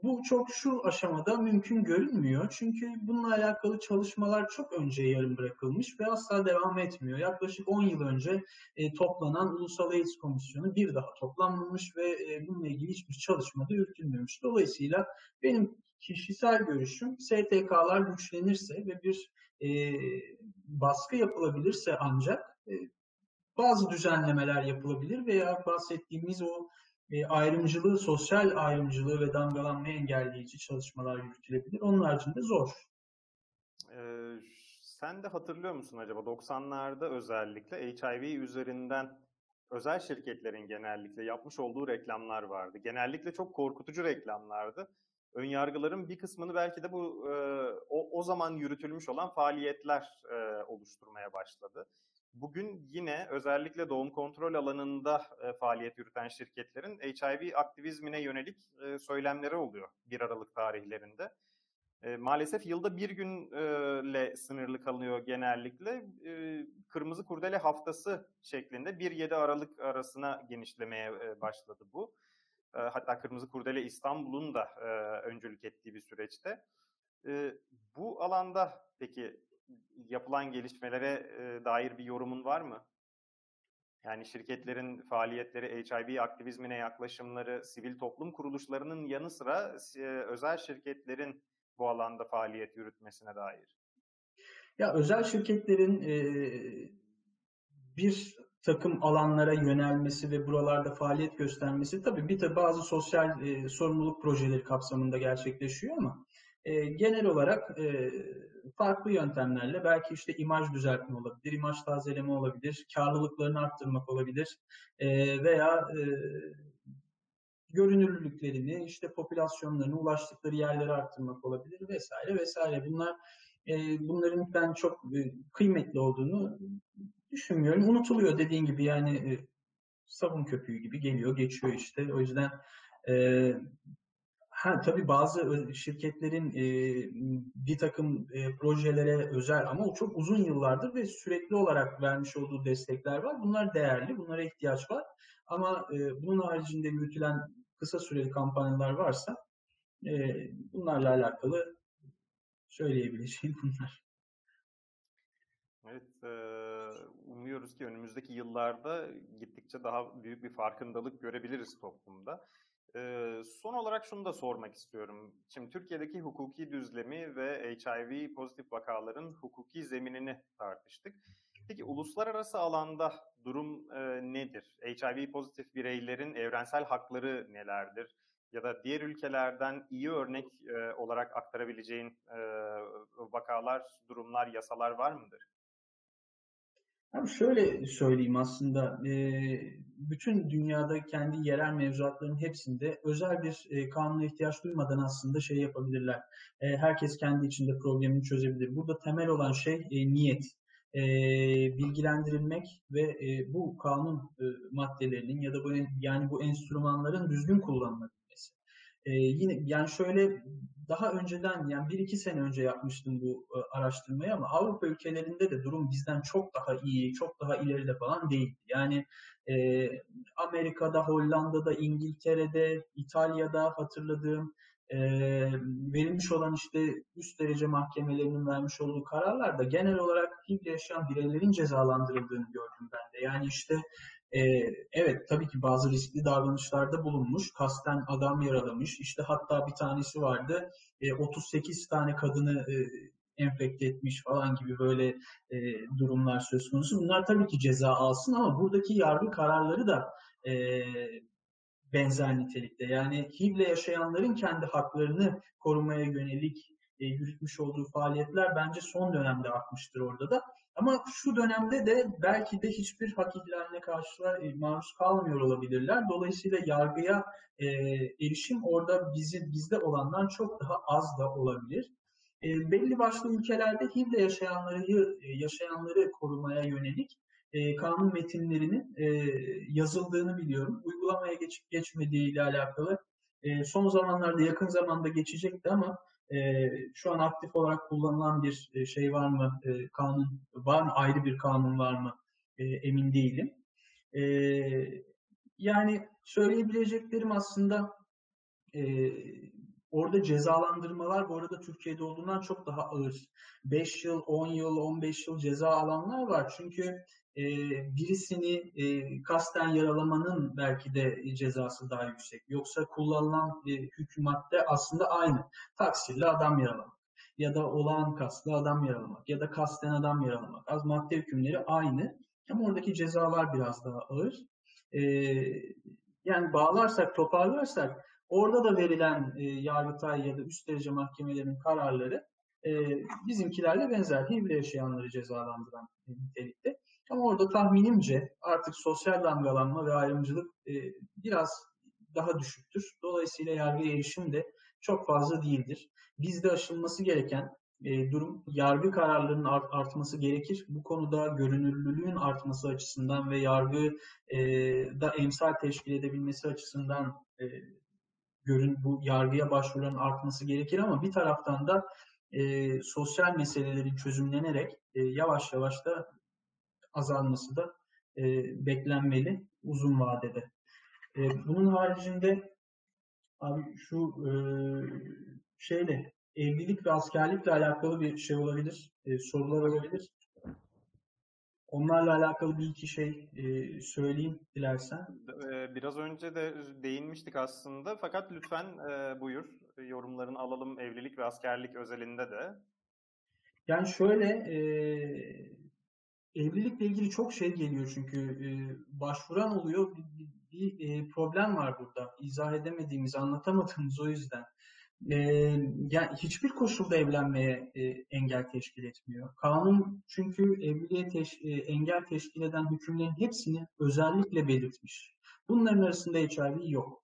Speaker 2: bu çok şu aşamada mümkün görünmüyor. Çünkü bununla alakalı çalışmalar çok önce yarım bırakılmış ve asla devam etmiyor. Yaklaşık 10 yıl önce e, toplanan Ulusal AIDS Komisyonu bir daha toplanmamış ve e, bununla ilgili hiçbir çalışma da yürütülmemiş. Dolayısıyla benim kişisel görüşüm STK'lar güçlenirse ve bir e, baskı yapılabilirse ancak e, bazı düzenlemeler yapılabilir veya bahsettiğimiz o e, ayrımcılığı, sosyal ayrımcılığı ve damgalanmayı engelleyici çalışmalar yürütülebilir. Onun haricinde zor.
Speaker 1: Ee, sen de hatırlıyor musun acaba 90'larda özellikle HIV üzerinden özel şirketlerin genellikle yapmış olduğu reklamlar vardı. Genellikle çok korkutucu reklamlardı. Önyargıların bir kısmını belki de bu e, o, o zaman yürütülmüş olan faaliyetler e, oluşturmaya başladı. Bugün yine özellikle doğum kontrol alanında e, faaliyet yürüten şirketlerin HIV aktivizmine yönelik e, söylemleri oluyor 1 Aralık tarihlerinde. E, maalesef yılda bir günle sınırlı kalıyor genellikle. E, Kırmızı Kurdele Haftası şeklinde 1-7 Aralık arasına genişlemeye e, başladı bu. E, hatta Kırmızı Kurdele İstanbul'un da e, öncülük ettiği bir süreçte. E, bu alanda peki yapılan gelişmelere dair bir yorumun var mı? Yani şirketlerin faaliyetleri, HIV aktivizmine yaklaşımları, sivil toplum kuruluşlarının yanı sıra özel şirketlerin bu alanda faaliyet yürütmesine dair.
Speaker 2: Ya özel şirketlerin e, bir takım alanlara yönelmesi ve buralarda faaliyet göstermesi tabii bir de bazı sosyal e, sorumluluk projeleri kapsamında gerçekleşiyor ama e, genel olarak e, farklı yöntemlerle belki işte imaj düzeltme olabilir, imaj tazeleme olabilir, karlılıklarını arttırmak olabilir e, veya e, görünürlülüklerini, işte popülasyonlarını ulaştıkları yerlere arttırmak olabilir vesaire vesaire. Bunlar e, bunların ben çok e, kıymetli olduğunu düşünmüyorum. Unutuluyor dediğin gibi yani e, sabun köpüğü gibi geliyor, geçiyor işte. O yüzden e, Ha, tabii bazı şirketlerin e, bir takım e, projelere özel ama o çok uzun yıllardır ve sürekli olarak vermiş olduğu destekler var. Bunlar değerli, bunlara ihtiyaç var. Ama e, bunun haricinde yürütülen kısa süreli kampanyalar varsa e, bunlarla alakalı söyleyebileceğim bunlar.
Speaker 1: Evet, umuyoruz ki önümüzdeki yıllarda gittikçe daha büyük bir farkındalık görebiliriz toplumda. Ee, son olarak şunu da sormak istiyorum. Şimdi Türkiye'deki hukuki düzlemi ve HIV pozitif vakaların hukuki zeminini tartıştık. Peki uluslararası alanda durum e, nedir? HIV pozitif bireylerin evrensel hakları nelerdir? Ya da diğer ülkelerden iyi örnek e, olarak aktarabileceğin e, vakalar, durumlar, yasalar var mıdır?
Speaker 2: Abi şöyle söyleyeyim aslında bütün dünyada kendi yerel mevzuatların hepsinde özel bir kanuna ihtiyaç duymadan aslında şey yapabilirler. Herkes kendi içinde problemini çözebilir. Burada temel olan şey niyet. bilgilendirilmek ve bu kanun maddelerinin ya da bu yani bu enstrümanların düzgün kullanılabilmesi. yine yani şöyle daha önceden yani bir iki sene önce yapmıştım bu e, araştırmayı ama Avrupa ülkelerinde de durum bizden çok daha iyi, çok daha ileride falan değil. Yani e, Amerika'da, Hollanda'da, İngiltere'de, İtalya'da hatırladığım e, verilmiş olan işte üst derece mahkemelerinin vermiş olduğu kararlarda genel olarak HIV yaşayan bireylerin cezalandırıldığını gördüm ben de. Yani işte e, evet tabii ki bazı riskli davranışlarda bulunmuş, kasten adam yaralamış. İşte hatta bir tanesi vardı, e, 38 tane kadını e, enfekte etmiş falan gibi böyle e, durumlar söz konusu. Bunlar tabii ki ceza alsın ama buradaki yargı kararları da e, benzer nitelikte. Yani HIV'le yaşayanların kendi haklarını korumaya yönelik e, yürütmüş olduğu faaliyetler bence son dönemde artmıştır orada da. Ama şu dönemde de belki de hiçbir hak ihlaline karşı e, maruz kalmıyor olabilirler. Dolayısıyla yargıya e, erişim orada bizi bizde olandan çok daha az da olabilir. E, belli başlı ülkelerde HIV'le yaşayanları e, yaşayanları korumaya yönelik e, kanun metinlerinin e, yazıldığını biliyorum. Uygulamaya geçip geçmediği ile alakalı e, son zamanlarda yakın zamanda geçecekti ama e, şu an aktif olarak kullanılan bir e, şey var mı, e, kanun var mı, ayrı bir kanun var mı e, emin değilim. E, yani söyleyebileceklerim aslında e, Orada cezalandırmalar bu arada Türkiye'de olduğundan çok daha ağır. 5 yıl, 10 yıl, 15 yıl ceza alanlar var. Çünkü e, birisini e, kasten yaralamanın belki de cezası daha yüksek. Yoksa kullanılan e, hükümatte aslında aynı. Taksirli adam yaralamak ya da olağan kaslı adam yaralamak ya da kasten adam yaralamak. Az madde hükümleri aynı ama oradaki cezalar biraz daha ağır. E, yani bağlarsak, toparlarsak orada da verilen e, Yargıtay ya da üst derece mahkemelerinin kararları e, bizimkilerle benzer. HIV'le yaşayanları cezalandıran nitelikte. Ama orada tahminimce artık sosyal damgalanma ve ayrımcılık e, biraz daha düşüktür. Dolayısıyla yargıya erişim de çok fazla değildir. Bizde aşılması gereken e, durum yargı kararlarının art, artması gerekir. Bu konuda görünürlülüğün artması açısından ve yargı e, da emsal teşkil edebilmesi açısından e, görün bu yargıya başvuruların artması gerekir ama bir taraftan da e, sosyal meselelerin çözümlenerek e, yavaş yavaş da azalması da e, beklenmeli uzun vadede. E, bunun haricinde abi şu e, şeyle evlilik ve askerlikle alakalı bir şey olabilir, e, sorular olabilir. Onlarla alakalı bir iki şey e, söyleyeyim dilersen.
Speaker 1: Biraz önce de değinmiştik aslında. Fakat lütfen e, buyur. Yorumlarını alalım evlilik ve askerlik özelinde de.
Speaker 2: Yani şöyle e, evlilikle ilgili çok şey geliyor çünkü e, başvuran oluyor. Bir, bir, bir problem var burada. İzah edemediğimiz anlatamadığımız o yüzden e, yani hiçbir koşulda evlenmeye e, engel teşkil etmiyor. Kanun çünkü evliliğe teş, e, engel teşkil eden hükümlerin hepsini özellikle belirtmiş. Bunların arasında HIV yok.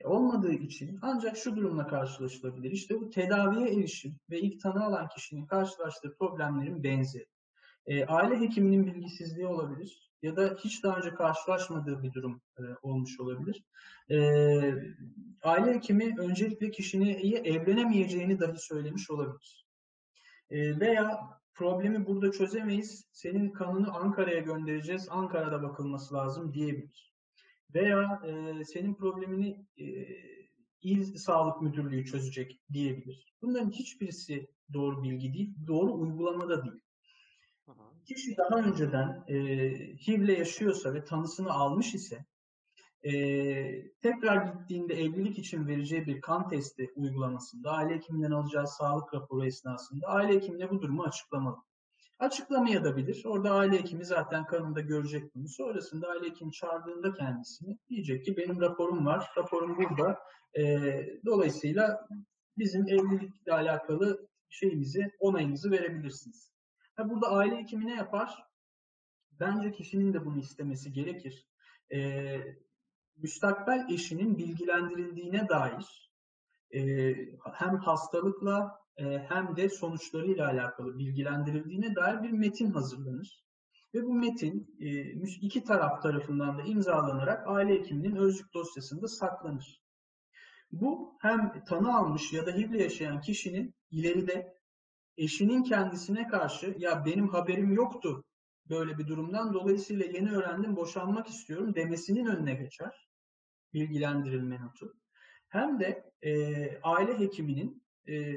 Speaker 2: E, olmadığı için ancak şu durumla karşılaşılabilir. İşte bu tedaviye erişim ve ilk tanı alan kişinin karşılaştığı problemlerin benzeri. E, aile hekiminin bilgisizliği olabilir ya da hiç daha önce karşılaşmadığı bir durum e, olmuş olabilir. E, aile hekimi öncelikle kişinin evlenemeyeceğini dahi söylemiş olabilir. E, veya problemi burada çözemeyiz, senin kanını Ankara'ya göndereceğiz, Ankara'da bakılması lazım diyebilir. Veya e, senin problemini e, İl Sağlık Müdürlüğü çözecek diyebilir. Bunların hiçbirisi doğru bilgi değil, doğru uygulamada değil. Kişi daha önceden e, HIV'le yaşıyorsa ve tanısını almış ise e, tekrar gittiğinde evlilik için vereceği bir kan testi uygulamasında aile hekiminden alacağı sağlık raporu esnasında aile hekimine bu durumu açıklamalı. Açıklamayabilir. Orada aile hekimi zaten kanında görecek bunu. Sonrasında aile hekimi çağırdığında kendisini diyecek ki benim raporum var. Raporum burada. E, dolayısıyla bizim evlilikle alakalı şeyimizi, onayınızı verebilirsiniz. Ha, burada aile hekimi ne yapar? Bence kişinin de bunu istemesi gerekir. E, müstakbel eşinin bilgilendirildiğine dair e, hem hastalıkla e, hem de sonuçlarıyla alakalı bilgilendirildiğine dair bir metin hazırlanır. Ve bu metin e, iki taraf tarafından da imzalanarak aile hekiminin özlük dosyasında saklanır. Bu hem tanı almış ya da HIV'le yaşayan kişinin ileride eşinin kendisine karşı ya benim haberim yoktu böyle bir durumdan dolayısıyla yeni öğrendim boşanmak istiyorum demesinin önüne geçer bilgilendirilme notu. Hem de e, aile hekiminin e,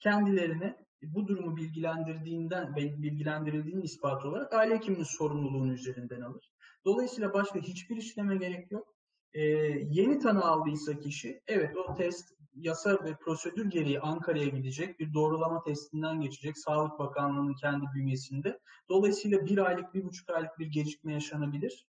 Speaker 2: kendilerine bu durumu bilgilendirdiğinden bilgilendirildiğinin ispatı olarak aile hekiminin sorumluluğunu üzerinden alır. Dolayısıyla başka hiçbir işleme gerek yok. Ee, yeni tanı aldıysa kişi, evet o test yasa ve prosedür gereği Ankara'ya gidecek, bir doğrulama testinden geçecek Sağlık Bakanlığı'nın kendi bünyesinde. Dolayısıyla bir aylık, bir buçuk aylık bir gecikme yaşanabilir.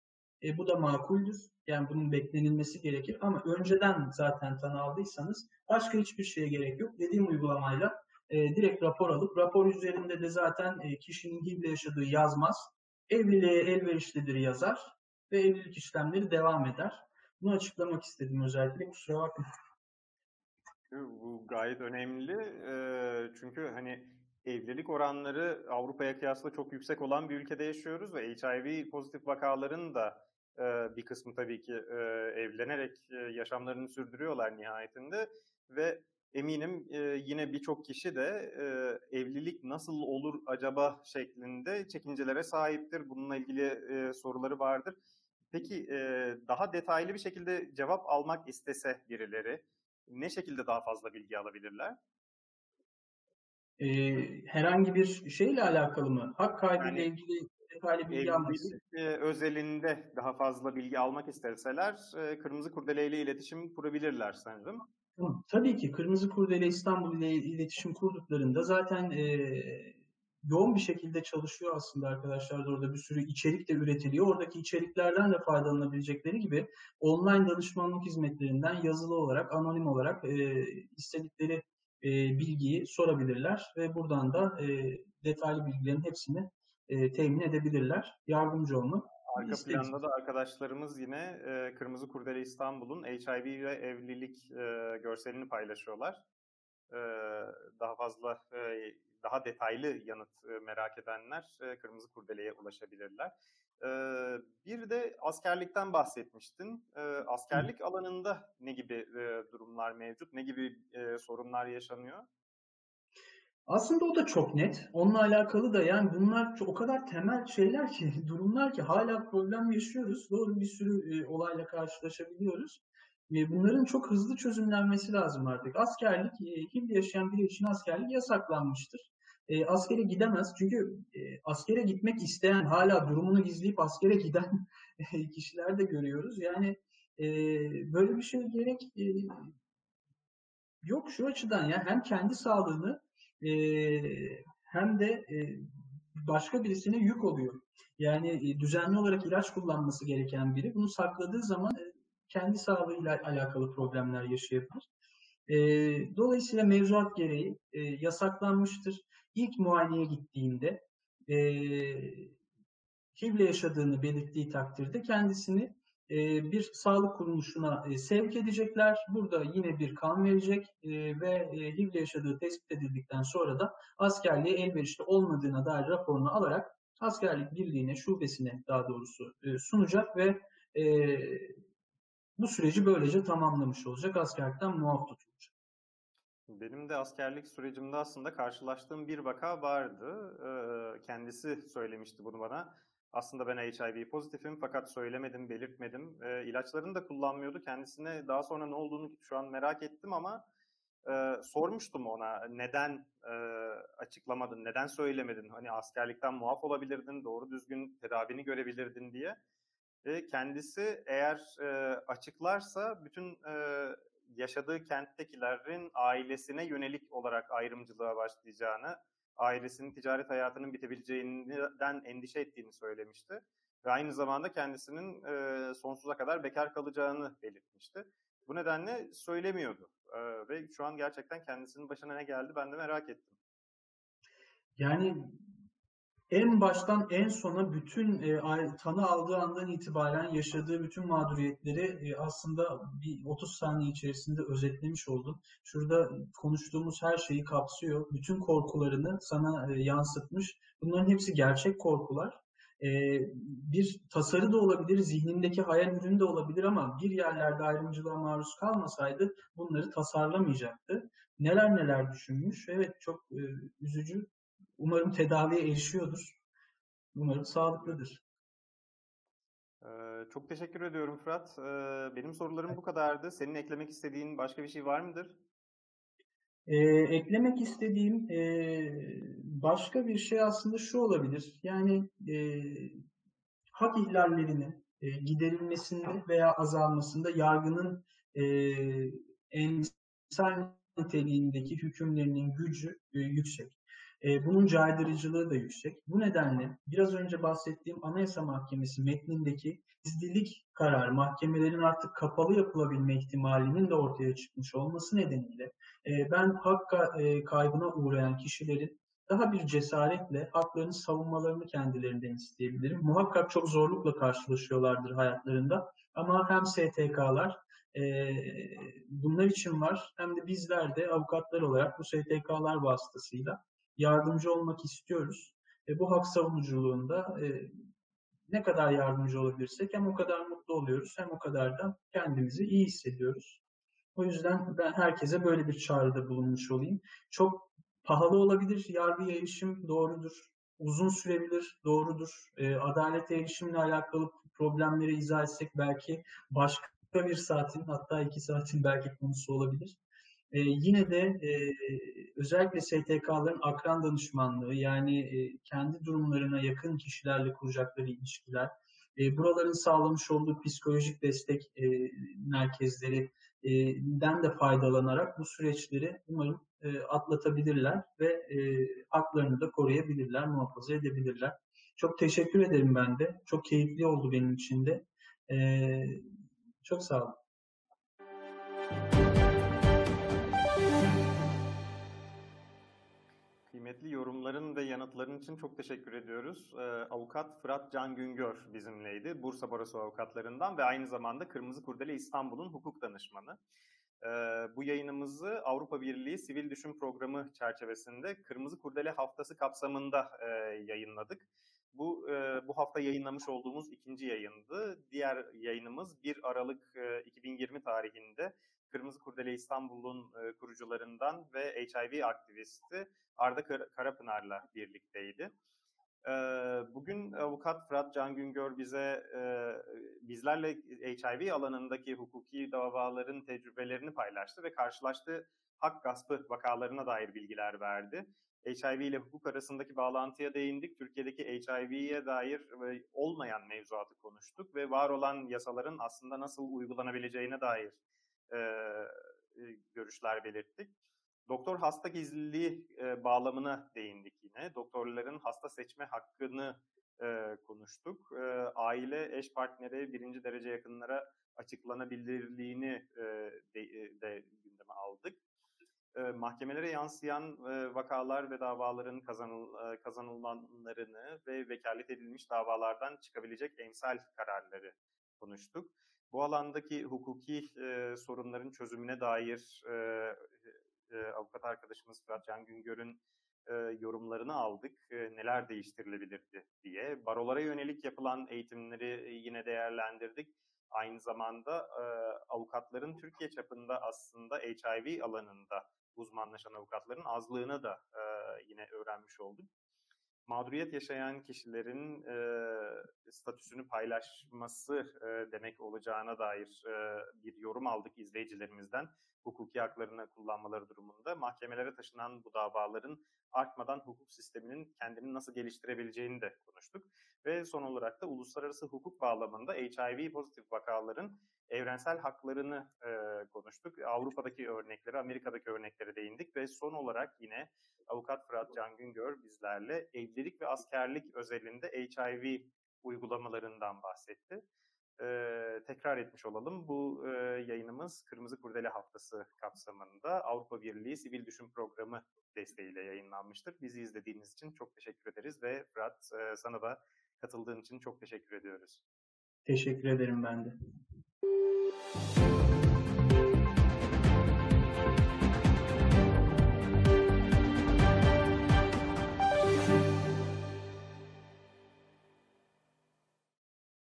Speaker 2: E, bu da makuldür. Yani bunun beklenilmesi gerekir. Ama önceden zaten tanı aldıysanız başka hiçbir şeye gerek yok. Dediğim uygulamayla e, direkt rapor alıp rapor üzerinde de zaten e, kişinin HIV'le yaşadığı yazmaz. Evliliğe elverişlidir yazar ve evlilik işlemleri devam eder. Bunu açıklamak istedim özellikle. Kusura bakmayın.
Speaker 1: Bu gayet önemli. Çünkü hani evlilik oranları Avrupa'ya kıyasla çok yüksek olan bir ülkede yaşıyoruz ve HIV pozitif vakaların da bir kısmı tabii ki evlenerek yaşamlarını sürdürüyorlar nihayetinde ve eminim yine birçok kişi de evlilik nasıl olur acaba şeklinde çekincelere sahiptir. Bununla ilgili soruları vardır. Peki daha detaylı bir şekilde cevap almak istese birileri ne şekilde daha fazla bilgi alabilirler?
Speaker 2: Herhangi bir şeyle alakalı mı? Hak kaybıyla
Speaker 1: Yani
Speaker 2: ilgili detaylı bilgi
Speaker 1: e, özelinde daha fazla bilgi almak isterseler e, Kırmızı Kurdele ile iletişim kurabilirler sanırım.
Speaker 2: Tabii ki Kırmızı Kurdele İstanbul ile iletişim kurduklarında zaten e, yoğun bir şekilde çalışıyor aslında arkadaşlar da orada bir sürü içerik de üretiliyor. Oradaki içeriklerden de faydalanabilecekleri gibi online danışmanlık hizmetlerinden yazılı olarak, anonim olarak e, istedikleri e, bilgiyi sorabilirler ve buradan da e, detaylı bilgilerin hepsini e, temin edebilirler. Yardımcı olmak
Speaker 1: Arka
Speaker 2: isteriz.
Speaker 1: planda da arkadaşlarımız yine e, Kırmızı Kurdele İstanbul'un HIV ve evlilik e, görselini paylaşıyorlar. E, daha fazla, e, daha detaylı yanıt merak edenler Kırmızı Kurdele'ye ulaşabilirler. Bir de askerlikten bahsetmiştin. Askerlik alanında ne gibi durumlar mevcut, ne gibi sorunlar yaşanıyor?
Speaker 2: Aslında o da çok net. Onunla alakalı da yani bunlar o kadar temel şeyler ki, durumlar ki hala problem yaşıyoruz. Doğru bir sürü e, olayla karşılaşabiliyoruz. E, bunların çok hızlı çözümlenmesi lazım artık. Askerlik, e, HIV yaşayan biri için askerlik yasaklanmıştır. E, askere gidemez çünkü e, askere gitmek isteyen, hala durumunu gizleyip askere giden kişiler de görüyoruz. Yani e, böyle bir şey gerek e, yok şu açıdan ya hem kendi sağlığını e, hem de e, başka birisine yük oluyor. Yani e, düzenli olarak ilaç kullanması gereken biri bunu sakladığı zaman e, kendi sağlığıyla alakalı problemler yaşayabilir. E, dolayısıyla mevzuat gereği e, yasaklanmıştır. İlk muayeneye gittiğinde e, HIV yaşadığını belirttiği takdirde kendisini e, bir sağlık kuruluşuna e, sevk edecekler. Burada yine bir kan verecek e, ve HIV yaşadığı tespit edildikten sonra da askerliğe elverişli olmadığına dair raporunu alarak askerlik birliğine, şubesine daha doğrusu sunacak ve bu süreci böylece tamamlamış olacak. Askerlikten muaf tutulacak.
Speaker 1: Benim de askerlik sürecimde aslında karşılaştığım bir vaka vardı. Kendisi söylemişti bunu bana aslında ben HIV pozitifim fakat söylemedim, belirtmedim. E, ilaçlarını da kullanmıyordu. Kendisine daha sonra ne olduğunu şu an merak ettim ama e, sormuştum ona neden e, açıklamadın, neden söylemedin? Hani askerlikten muaf olabilirdin, doğru düzgün tedavini görebilirdin diye. Kendisi eğer e, açıklarsa bütün e, yaşadığı kenttekilerin ailesine yönelik olarak ayrımcılığa başlayacağını ailesinin ticaret hayatının bitebileceğinden endişe ettiğini söylemişti. Ve aynı zamanda kendisinin e, sonsuza kadar bekar kalacağını belirtmişti. Bu nedenle söylemiyordu. E, ve şu an gerçekten kendisinin başına ne geldi ben de merak ettim.
Speaker 2: Yani en baştan en sona bütün e, tanı aldığı andan itibaren yaşadığı bütün mağduriyetleri e, aslında bir 30 saniye içerisinde özetlemiş oldun. Şurada konuştuğumuz her şeyi kapsıyor. Bütün korkularını sana e, yansıtmış. Bunların hepsi gerçek korkular. E, bir tasarı da olabilir, zihnindeki hayal ürünü de olabilir ama bir yerlerde ayrımcılığa maruz kalmasaydı bunları tasarlamayacaktı. Neler neler düşünmüş. Evet çok e, üzücü Umarım tedaviye erişiyordur. Umarım sağlıklıdır.
Speaker 1: Ee, çok teşekkür ediyorum Fırat. Ee, benim sorularım bu kadardı. Senin eklemek istediğin başka bir şey var mıdır?
Speaker 2: Ee, eklemek istediğim e, başka bir şey aslında şu olabilir. Yani e, hak ihlallerinin e, giderilmesinde veya azalmasında yargının e, emsal niteliğindeki hükümlerinin gücü e, yüksek. E, bunun caydırıcılığı da yüksek. Bu nedenle biraz önce bahsettiğim Anayasa Mahkemesi metnindeki gizlilik kararı mahkemelerin artık kapalı yapılabilme ihtimalinin de ortaya çıkmış olması nedeniyle e, ben hak e, kaybına uğrayan kişilerin daha bir cesaretle haklarını savunmalarını kendilerinden isteyebilirim. Muhakkak çok zorlukla karşılaşıyorlardır hayatlarında ama hem STK'lar e, bunlar için var hem de bizler de avukatlar olarak bu STK'lar vasıtasıyla yardımcı olmak istiyoruz. E, bu hak savunuculuğunda e, ne kadar yardımcı olabilirsek hem o kadar mutlu oluyoruz hem o kadar da kendimizi iyi hissediyoruz. O yüzden ben herkese böyle bir çağrıda bulunmuş olayım. Çok pahalı olabilir yargıya erişim doğrudur. Uzun sürebilir doğrudur. E, adalete erişimle alakalı problemleri izah etsek belki başka bir saatin hatta iki saatin belki konusu olabilir. E, yine de e, özellikle STK'ların akran danışmanlığı yani e, kendi durumlarına yakın kişilerle kuracakları ilişkiler, e, buraların sağlamış olduğu psikolojik destek e, merkezlerinden de faydalanarak bu süreçleri umarım e, atlatabilirler ve e, haklarını da koruyabilirler, muhafaza edebilirler. Çok teşekkür ederim ben de. Çok keyifli oldu benim için de. E, çok sağ olun.
Speaker 1: Kıymetli yorumların ve yanıtların için çok teşekkür ediyoruz. Ee, avukat Fırat Can Güngör bizimleydi. Bursa Barosu avukatlarından ve aynı zamanda Kırmızı Kurdele İstanbul'un hukuk danışmanı. Ee, bu yayınımızı Avrupa Birliği Sivil Düşün Programı çerçevesinde Kırmızı Kurdele Haftası kapsamında e, yayınladık. Bu e, bu hafta yayınlamış olduğumuz ikinci yayındı. Diğer yayınımız 1 Aralık e, 2020 tarihinde Kırmızı Kurdele İstanbul'un e, kurucularından ve HIV aktivisti Arda Kar Karapınar'la birlikteydi. E, bugün avukat Fırat Can Güngör bize e, bizlerle HIV alanındaki hukuki davaların tecrübelerini paylaştı ve karşılaştığı hak gaspı vakalarına dair bilgiler verdi. HIV ile hukuk arasındaki bağlantıya değindik. Türkiye'deki HIV'ye dair olmayan mevzuatı konuştuk ve var olan yasaların aslında nasıl uygulanabileceğine dair e, görüşler belirttik. Doktor hasta gizliliği e, bağlamına değindik yine. Doktorların hasta seçme hakkını e, konuştuk. E, aile, eş partneri, birinci derece yakınlara açıklanabilirliğini e, de, de gündeme aldık. E, mahkemelere yansıyan e, vakalar ve davaların kazanıl, e, kazanılanlarını ve vekalet edilmiş davalardan çıkabilecek emsal kararları konuştuk. Bu alandaki hukuki e, sorunların çözümüne dair e, e, avukat arkadaşımız Fırat Can Güngör'ün e, yorumlarını aldık. E, neler değiştirilebilirdi diye. Barolara yönelik yapılan eğitimleri yine değerlendirdik. Aynı zamanda e, avukatların Türkiye çapında aslında HIV alanında uzmanlaşan avukatların azlığını da e, yine öğrenmiş olduk mağduriyet yaşayan kişilerin e, statüsünü paylaşması e, demek olacağına dair e, bir yorum aldık izleyicilerimizden. Hukuki haklarını kullanmaları durumunda mahkemelere taşınan bu davaların artmadan hukuk sisteminin kendini nasıl geliştirebileceğini de konuştuk. Ve son olarak da uluslararası hukuk bağlamında HIV pozitif vakaların evrensel haklarını e, konuştuk. Avrupa'daki örnekleri, Amerika'daki örneklere değindik ve son olarak yine avukat Fırat Can Güngör bizlerle evlilik ve askerlik özelinde HIV uygulamalarından bahsetti. Ee, tekrar etmiş olalım. Bu e, yayınımız Kırmızı Kurdele Haftası kapsamında Avrupa Birliği Sivil Düşün Programı desteğiyle yayınlanmıştır. Bizi izlediğiniz için çok teşekkür ederiz ve Fırat e, sana da katıldığın için çok teşekkür ediyoruz.
Speaker 2: Teşekkür ederim ben de.